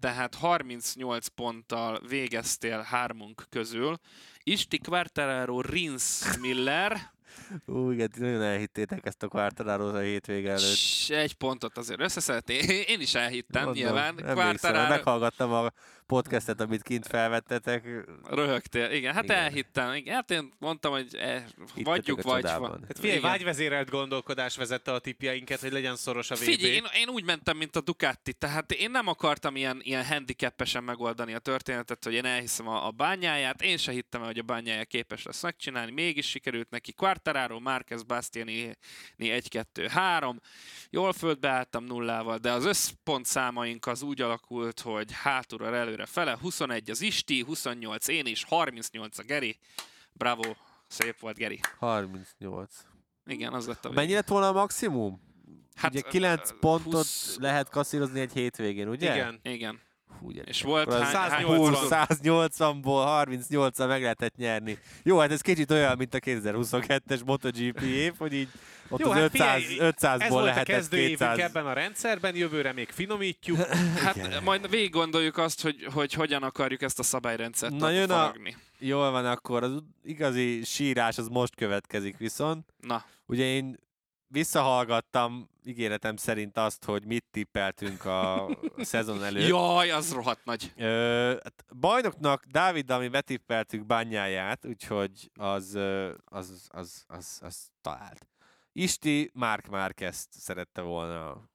tehát 38 ponttal végeztél hármunk közül. Isti Quartararo, Rins Miller, Ú, igen, ti nagyon elhittétek ezt a Quartararo a hétvége előtt. s egy pontot azért összeszedtél. Én is elhittem, Mondom, nyilván. Quartararo Meghallgattam a podcastet, amit kint felvettetek. röhögtél. Igen, hát Igen. elhittem. Igen, hát én mondtam, hogy eh, vagyjuk vagy. Hát figyelj, Igen. vágyvezérelt gondolkodás vezette a tipjeinket, hogy legyen szoros a VB. Figyelj, én, én úgy mentem, mint a Ducati, tehát én nem akartam ilyen, ilyen handicapesen megoldani a történetet, hogy én elhiszem a, a bányáját, én se hittem el, hogy a bányája képes lesz megcsinálni, mégis sikerült neki. Quartararo, Marquez, Bastiani 1-2-3, jól földbe álltam nullával, de az összpont számaink az úgy alakult, hogy hátulra előre fele, 21 az Isti, 28 én is, 38 a Geri. Bravo, szép volt Geri. 38. Igen, az lett a Mennyi lett volna a maximum? Hát, ugye 9 ö, pontot 20 lehet kasszírozni egy hétvégén, ugye? Igen. Igen. Hú, ugye. És volt hány, hány 180. 180-ból 38-al meg lehetett nyerni. Jó, hát ez kicsit olyan, mint a 2022-es MotoGP év, hogy így ott Jó, az hát 500, figyelj, Ez 500-ból volt a lehetett kezdőévünk 200. ebben a rendszerben, jövőre még finomítjuk. Hát Igen. majd végig gondoljuk azt, hogy, hogy hogyan akarjuk ezt a szabályrendszert Na, jön a-. Jól van, akkor az igazi sírás az most következik viszont. Na, Ugye én visszahallgattam ígéretem szerint azt, hogy mit tippeltünk a szezon előtt. jaj, az rohadt nagy. Ö, hát bajnoknak Dáviddal mi betippeltük bányáját, úgyhogy az, az, az, az, az talált. Isti Mark Márquezt szerette volna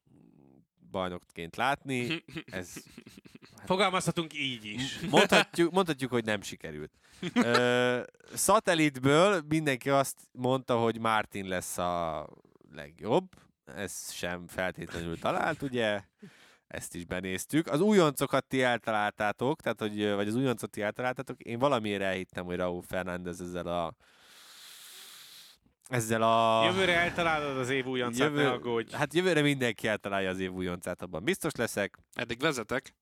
bajnokként látni. Ez Fogalmazhatunk így is. mondhatjuk, mondhatjuk, hogy nem sikerült. Ö, szatellitből mindenki azt mondta, hogy Martin lesz a legjobb. Ez sem feltétlenül talált, ugye? Ezt is benéztük. Az újoncokat ti eltaláltátok, tehát, hogy, vagy az újoncot ti eltaláltátok. Én valamiért elhittem, hogy Raúl Fernández ezzel a ezzel a... Jövőre eltalálod az év újoncát, ne aggódj. Hát jövőre mindenki eltalálja az év újoncát, abban biztos leszek. Eddig vezetek.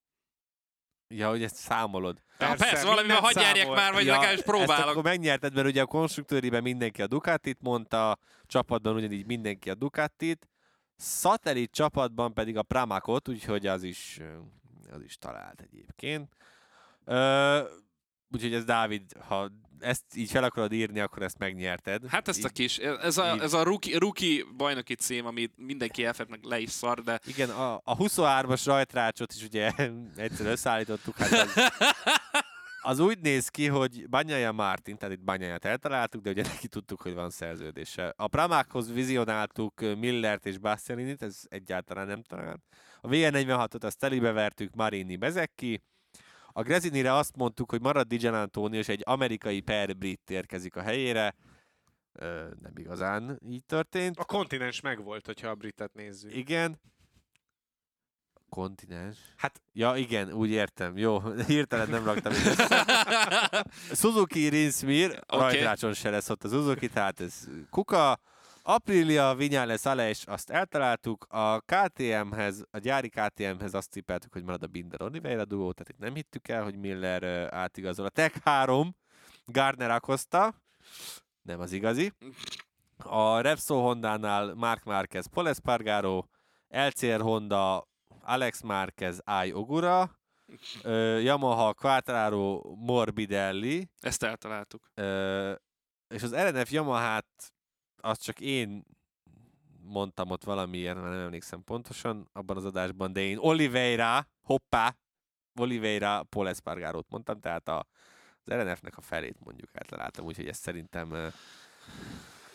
Ja, hogy ezt számolod. Persze, persze valamivel hagyj számol. már, vagy legalábbis Ezt próbálok. akkor megnyerted, mert ugye a konstruktőriben mindenki a Ducatit mondta, a csapatban ugyanígy mindenki a Ducatit, szatellit csapatban pedig a Pramakot, úgyhogy az is, az is talált egyébként. Ö, úgyhogy ez Dávid, ha ezt így fel akarod írni, akkor ezt megnyerted. Hát ezt a kis, ez a, ez a rookie, rookie bajnoki cím, amit mindenki elfed, meg le is szar, de Igen, a, a 23-as rajtrácsot is ugye egyszer összeállítottuk, hát az, az úgy néz ki, hogy Banyaja Martin, tehát itt Banyaját eltaláltuk, de ugye neki tudtuk, hogy van szerződése. A Pramákhoz vizionáltuk Millert és Bastianinit, ez egyáltalán nem talált. A VN46-ot azt telibe vertük Marini Bezekki. A Grezinire azt mondtuk, hogy marad Dijan Antonio, és egy amerikai per brit érkezik a helyére. Ö, nem igazán így történt. A kontinens megvolt, hogyha a britet nézzük. Igen. Kontinens. Hát- Ja, igen, úgy értem. Jó, hirtelen nem raktam össze. Suzuki Rinsmir, okay. rajtrácson se lesz ott a Suzuki, tehát ez kuka. Aprilia, Vinyales, Aleix, azt eltaláltuk. A KTM-hez, a gyári KTM-hez azt tippeltük, hogy marad a Binder Oliveira duó, tehát itt nem hittük el, hogy Miller átigazol. A Tech 3, Gardner Acosta, nem az igazi. A Repsol Honda-nál Mark Marquez, Paul Espargaro, LCR Honda, Alex Marquez, Ai Ogura, ö, Yamaha, Quattraro, Morbidelli, Ezt eltaláltuk. Ö, és az RNF Yamaha-t azt csak én mondtam ott valamiért, mert nem emlékszem pontosan abban az adásban, de én Oliveira, hoppá, Oliveira, Paul Espargarót mondtam, tehát a, az RNF-nek a felét mondjuk eltaláltam, úgyhogy ez szerintem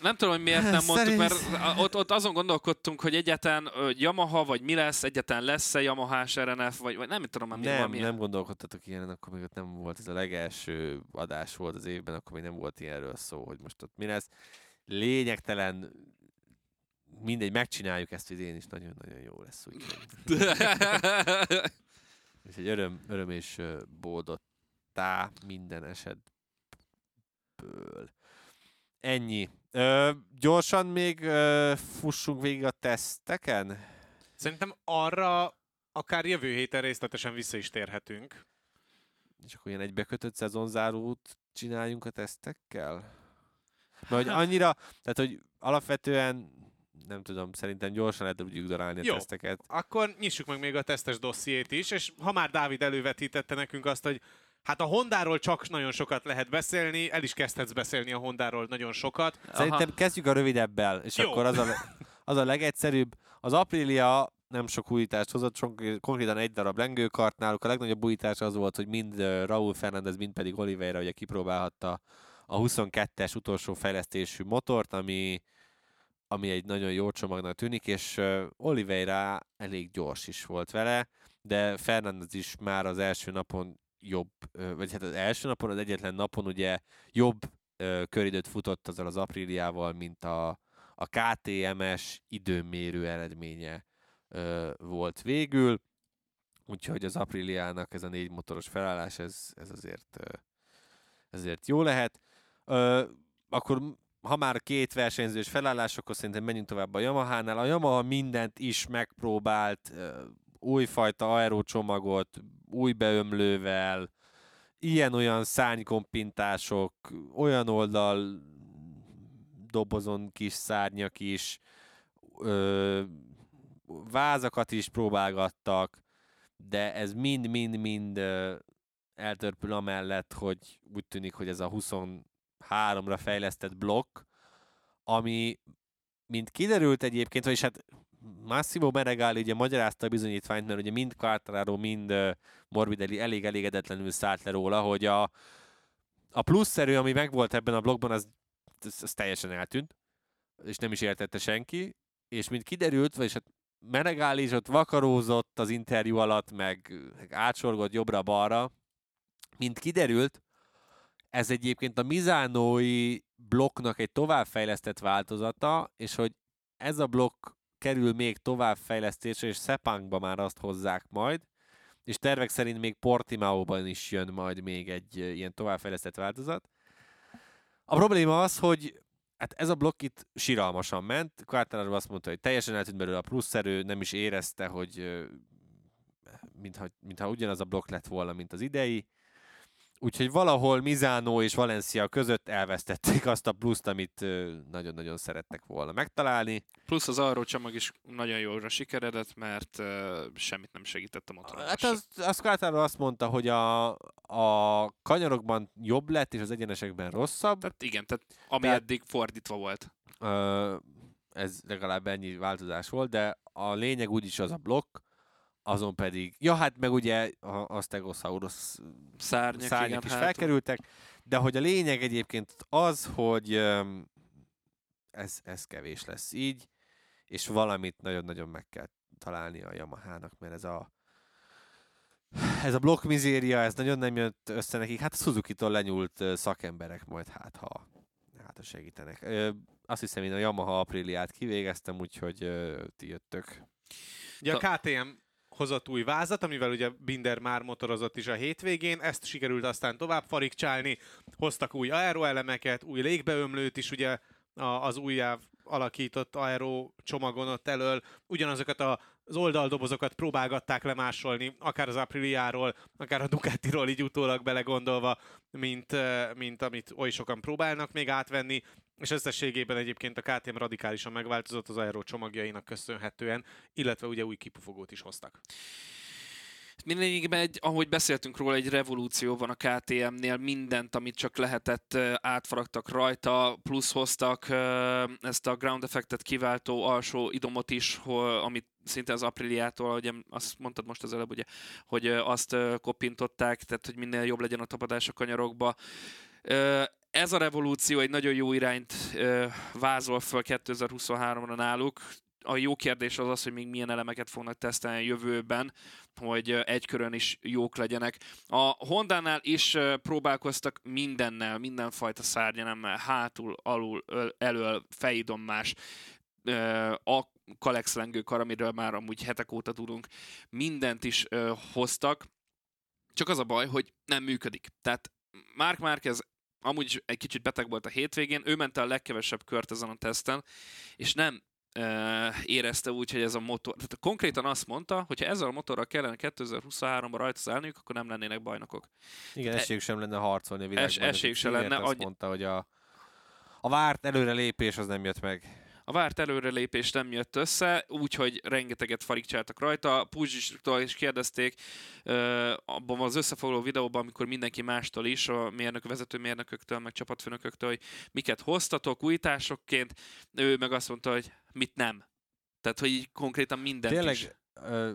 Nem tudom, hogy miért nem mondtuk, mert ott, ott azon gondolkodtunk, hogy egyáltalán ö, Yamaha, vagy mi lesz, egyáltalán lesz-e Yamaha RNF, vagy, vagy nem tudom, nem, valami. nem gondolkodtatok ilyen, akkor még ott nem volt ez a legelső adás volt az évben, akkor még nem volt ilyenről szó, hogy most ott mi lesz. Lényegtelen, mindegy, megcsináljuk ezt idén is, nagyon-nagyon jó lesz, úgyhogy. Úgyhogy öröm, öröm és boldottá minden esetből. Ennyi. Ö, gyorsan még ö, fussunk végig a teszteken. Szerintem arra akár jövő héten részletesen vissza is térhetünk. És akkor ilyen egybekötött szezonzárót csináljunk a tesztekkel? Mert hogy annyira, tehát hogy alapvetően nem tudom, szerintem gyorsan le tudjuk darálni a Jó. teszteket. Akkor nyissuk meg még a tesztes dossziét is, és ha már Dávid elővetítette nekünk azt, hogy hát a Hondáról csak nagyon sokat lehet beszélni, el is kezdhetsz beszélni a Hondáról nagyon sokat. Szerintem kezdjük a rövidebbel, és Jó. akkor az a, az a legegyszerűbb. Az Aprilia nem sok újítást hozott, sok, konkrétan egy darab lengőkart náluk. A legnagyobb újítás az volt, hogy mind Raúl Fernández, mind pedig Oliveira ugye kipróbálhatta a 22-es utolsó fejlesztésű motort, ami, ami egy nagyon jó csomagnak tűnik, és Oliveira elég gyors is volt vele, de Fernández is már az első napon jobb, vagy hát az első napon, az egyetlen napon ugye jobb köridőt futott azzal az Apriliával, mint a, a KTMS időmérő eredménye volt végül. Úgyhogy az Apriliának ez a négy motoros felállás, ez, ez azért, ezért jó lehet. Akkor ha már két versenyzős felállás, akkor szerintem menjünk tovább a Yamaha-nál. A Yamaha mindent is megpróbált, újfajta aerócsomagot, új beömlővel, ilyen-olyan szárnykompintások, olyan oldal dobozon kis szárnyak is, ö, vázakat is próbálgattak, de ez mind-mind-mind eltörpül amellett, hogy úgy tűnik, hogy ez a 23-ra fejlesztett blokk, ami, mint kiderült egyébként, vagyis hát Massimo Menegali ugye magyarázta a bizonyítványt, mert ugye mind Quartararo, mind Morbidelli elég elégedetlenül szállt le róla, hogy a, a plusz erő, ami megvolt ebben a blogban, az, az, az teljesen eltűnt, és nem is értette senki, és mint kiderült, vagyis hát Menegáli is ott vakarózott az interjú alatt, meg átsorgott jobbra-balra, mint kiderült, ez egyébként a Mizánói blokknak egy továbbfejlesztett változata, és hogy ez a blokk kerül még továbbfejlesztésre, és Sepangba már azt hozzák majd, és tervek szerint még Portimaóban is jön majd még egy ilyen továbbfejlesztett változat. A probléma az, hogy hát ez a blokk itt siralmasan ment. Quartararo azt mondta, hogy teljesen eltűnt belőle a plusz erő, nem is érezte, hogy mintha, mintha ugyanaz a blokk lett volna, mint az idei. Úgyhogy valahol Mizánó és Valencia között elvesztették azt a pluszt, amit nagyon-nagyon szerettek volna megtalálni. Plusz az arról csomag is nagyon jóra sikeredett, mert uh, semmit nem segített a motoron. Hát az, az Quartararo azt mondta, hogy a, a kanyarokban jobb lett, és az egyenesekben rosszabb. Tehát igen, tehát ami Tehát- eddig fordítva volt. Ez legalább ennyi változás volt, de a lényeg úgyis az a blokk, azon pedig, ja hát meg ugye a, a Stegosaurus Szárnyak, szárnyak igen, is hát- felkerültek, de hogy a lényeg egyébként az, hogy ez, ez kevés lesz így, és valamit nagyon-nagyon meg kell találni a Yamahának, mert ez a ez a blokk mizéria, ez nagyon nem jött össze nekik. Hát a Suzuki-tól lenyúlt szakemberek majd hát, ha hát, ha segítenek. Ö, azt hiszem, én a Yamaha Apriliát kivégeztem, úgyhogy ö, ti jöttök. Ugye a KTM hozott új vázat, amivel ugye Binder már motorozott is a hétvégén, ezt sikerült aztán tovább farigcsálni, hoztak új aeroelemeket, új légbeömlőt is ugye az újjá alakított aero csomagon ott elől, ugyanazokat az oldaldobozokat próbálgatták lemásolni, akár az Apriliáról, akár a Ducatiról így utólag belegondolva, mint, mint amit oly sokan próbálnak még átvenni, és összességében egyébként a KTM radikálisan megváltozott az aero csomagjainak köszönhetően, illetve ugye új kipufogót is hoztak. Mindegyikben egy, ahogy beszéltünk róla, egy revolúció van a KTM-nél, mindent, amit csak lehetett, átfaragtak rajta, plusz hoztak ezt a ground effectet kiváltó alsó idomot is, amit szinte az Apriliától, ugye azt mondtad most az előbb, ugye, hogy azt kopintották, tehát hogy minél jobb legyen a tapadás a kanyarokba. Ez a revolúció egy nagyon jó irányt vázol föl 2023-ra náluk, a jó kérdés az az, hogy még milyen elemeket fognak tesztelni a jövőben, hogy egy körön is jók legyenek. A Honda-nál is próbálkoztak mindennel, mindenfajta szárnyanemmel, hátul, alul, elől, fejidommás, a Kalex lengőkar, amiről már amúgy hetek óta tudunk, mindent is hoztak, csak az a baj, hogy nem működik. Tehát Mark Márquez amúgy egy kicsit beteg volt a hétvégén, ő ment a legkevesebb kört ezen a teszten, és nem érezte úgy, hogy ez a motor... Tehát konkrétan azt mondta, hogy ha ezzel a motorral kellene 2023-ban rajta szállniuk, akkor nem lennének bajnokok. Igen, esélyük sem lenne harcolni a világban. Es, esélyük sem lenne. Azt mondta, hogy a, a várt előrelépés az nem jött meg. A várt előrelépés nem jött össze, úgyhogy rengeteget farigcsáltak rajta. Puzsistól is kérdezték abban az összefoglaló videóban, amikor mindenki mástól is, a mérnök, vezető mérnököktől, meg csapatfőnököktől, hogy miket hoztatok újításokként. Ő meg azt mondta, hogy mit nem. Tehát, hogy így konkrétan mindent Tényleg, is. Ö,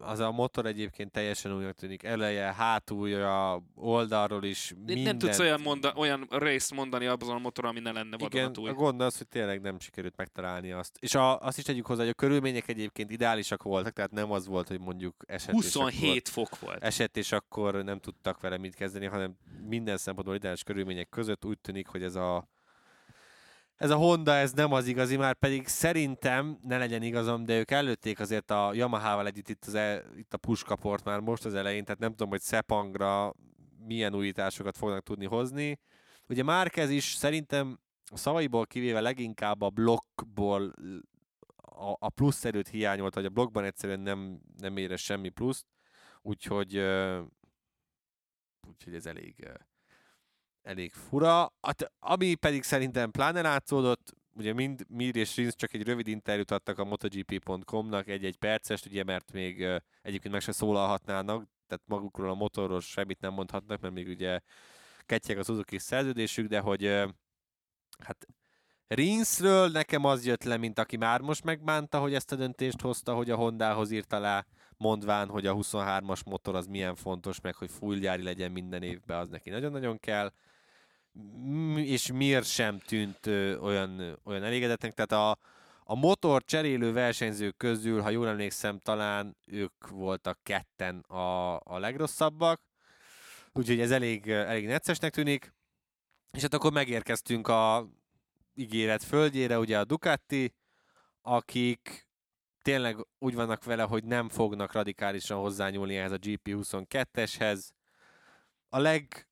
az a motor egyébként teljesen újnak tűnik. Eleje, hátulja, oldalról is, mindent. Nem tudsz olyan, monda, olyan részt mondani abban a motor, ami ne lenne vadonatúj. Igen, a gond az, hogy tényleg nem sikerült megtalálni azt. És a, azt is tegyük hozzá, hogy a körülmények egyébként ideálisak voltak, tehát nem az volt, hogy mondjuk eset 27 akkor, fok volt. Eset, és akkor nem tudtak vele mit kezdeni, hanem minden szempontból ideális körülmények között úgy tűnik, hogy ez a ez a Honda, ez nem az igazi, már pedig szerintem, ne legyen igazam, de ők előtték azért a Yamaha-val együtt itt, az e, itt a puskaport már most az elején, tehát nem tudom, hogy Sepangra milyen újításokat fognak tudni hozni. Ugye Márquez is szerintem a szavaiból kivéve leginkább a blokkból a, a plusz erőt hiányolt, vagy a blokkban egyszerűen nem, nem érez semmi pluszt, úgyhogy, úgyhogy ez elég, elég fura. Ami pedig szerintem pláne látszódott, ugye mind Mir és Rins csak egy rövid interjút adtak a MotoGP.com-nak, egy-egy percest, ugye, mert még egyébként meg se szólalhatnának, tehát magukról a motorról semmit nem mondhatnak, mert még ugye ketyeg az Suzuki szerződésük, de hogy hát Rinsről nekem az jött le, mint aki már most megbánta, hogy ezt a döntést hozta, hogy a Hondához írta le, mondván, hogy a 23-as motor az milyen fontos, meg hogy full gyári legyen minden évben, az neki nagyon-nagyon kell és miért sem tűnt olyan, olyan elégedetnek. Tehát a, a motor cserélő versenyzők közül, ha jól emlékszem, talán ők voltak ketten a, a legrosszabbak, úgyhogy ez elég, elég neccesnek tűnik. És hát akkor megérkeztünk a ígéret földjére, ugye a Ducati, akik tényleg úgy vannak vele, hogy nem fognak radikálisan hozzányúlni ehhez a GP22-eshez. A leg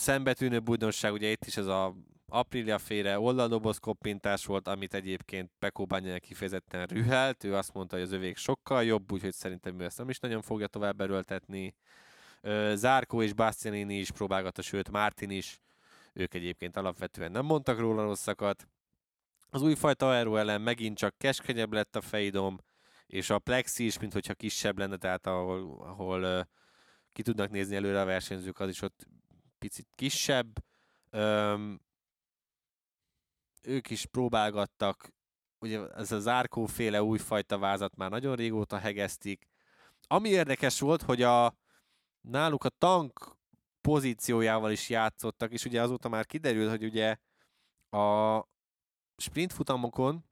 szembetűnő újdonság, ugye itt is ez a Aprilia féle oldaldoboz koppintás volt, amit egyébként Pekó Bányának kifejezetten rühelt, ő azt mondta, hogy az övék sokkal jobb, úgyhogy szerintem ő ezt nem is nagyon fogja tovább erőltetni. Zárkó és Bastianini is próbálgatta, sőt Martin is, ők egyébként alapvetően nem mondtak róla rosszakat. Az újfajta aero ellen megint csak keskenyebb lett a fejidom, és a plexi is, mint hogyha kisebb lenne, tehát ahol, ahol ki tudnak nézni előre a versenyzők, az is ott picit kisebb. Öm, ők is próbálgattak, ugye ez a zárkó féle újfajta vázat már nagyon régóta hegesztik. Ami érdekes volt, hogy a náluk a tank pozíciójával is játszottak, és ugye azóta már kiderült, hogy ugye a sprint futamokon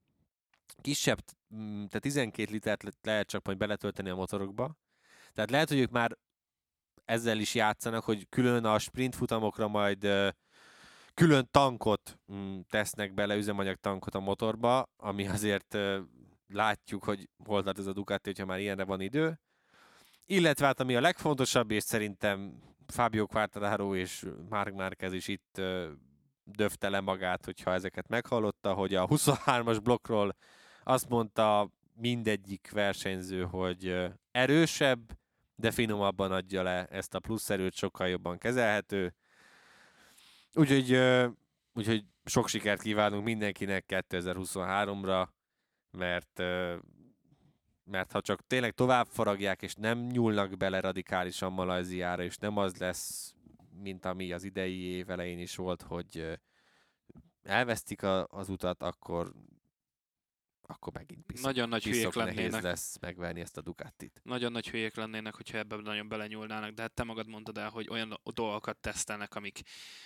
kisebb, tehát 12 litert lehet csak majd beletölteni a motorokba. Tehát lehet, hogy ők már ezzel is játszanak, hogy külön a sprint futamokra majd külön tankot mm, tesznek bele, üzemanyag tankot a motorba, ami azért látjuk, hogy hol tart ez a Ducati, hogyha már ilyenre van idő. Illetve hát ami a legfontosabb, és szerintem Fabio Quartararo és Mark Marquez is itt döfte le magát, hogyha ezeket meghallotta, hogy a 23-as blokkról azt mondta mindegyik versenyző, hogy erősebb, de finomabban adja le ezt a plusz erőt, sokkal jobban kezelhető. Úgyhogy, úgyhogy sok sikert kívánunk mindenkinek 2023-ra, mert mert ha csak tényleg tovább faragják, és nem nyúlnak bele radikálisan Malajziára, és nem az lesz, mint ami az idei év elején is volt, hogy elvesztik a, az utat, akkor akkor megint piszok, Nagyon nagy hülyék lennének. lesz megverni ezt a Ducatit. Nagyon nagy hülyék lennének, hogyha ebben nagyon belenyúlnának, de hát te magad mondtad el, hogy olyan dolgokat tesztelnek, amik,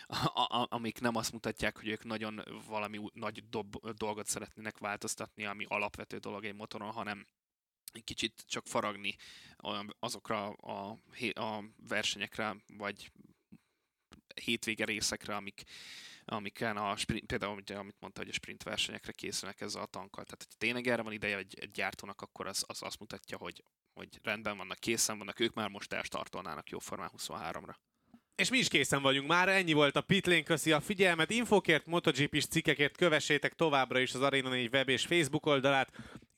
a, a, amik nem azt mutatják, hogy ők nagyon valami nagy dob, dolgot szeretnének változtatni, ami alapvető dolog egy motoron, hanem egy kicsit csak faragni azokra a, a versenyekre, vagy hétvége részekre, amik, amiken a sprint, például amit mondta, hogy a sprint versenyekre készülnek ezzel a tankkal. Tehát, hogy tényleg erre van ideje egy, egy gyártónak, akkor az, az azt mutatja, hogy, hogy rendben vannak, készen vannak, ők már most elstartolnának jóformán 23-ra. És mi is készen vagyunk már, ennyi volt a Pitlane, köszi a figyelmet. Infokért, MotoGP-s cikkekért kövessétek továbbra is az Arena 4 web és Facebook oldalát.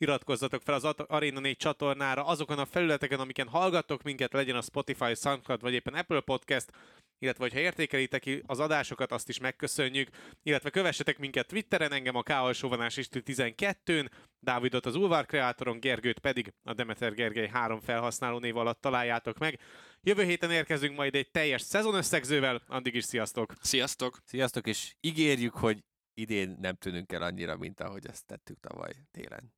Iratkozzatok fel az Arena 4 csatornára azokon a felületeken, amiken hallgattok minket, legyen a Spotify, SoundCloud vagy éppen Apple Podcast illetve ha értékelitek az adásokat, azt is megköszönjük, illetve kövessetek minket Twitteren, engem a K. Alsóvanás 12-n, Dávidot az Ulvar kreátoron, Gergőt pedig a Demeter Gergely három felhasználó név alatt találjátok meg. Jövő héten érkezünk majd egy teljes szezonösszegzővel, addig is sziasztok! Sziasztok! Sziasztok, és ígérjük, hogy idén nem tűnünk el annyira, mint ahogy ezt tettük tavaly télen.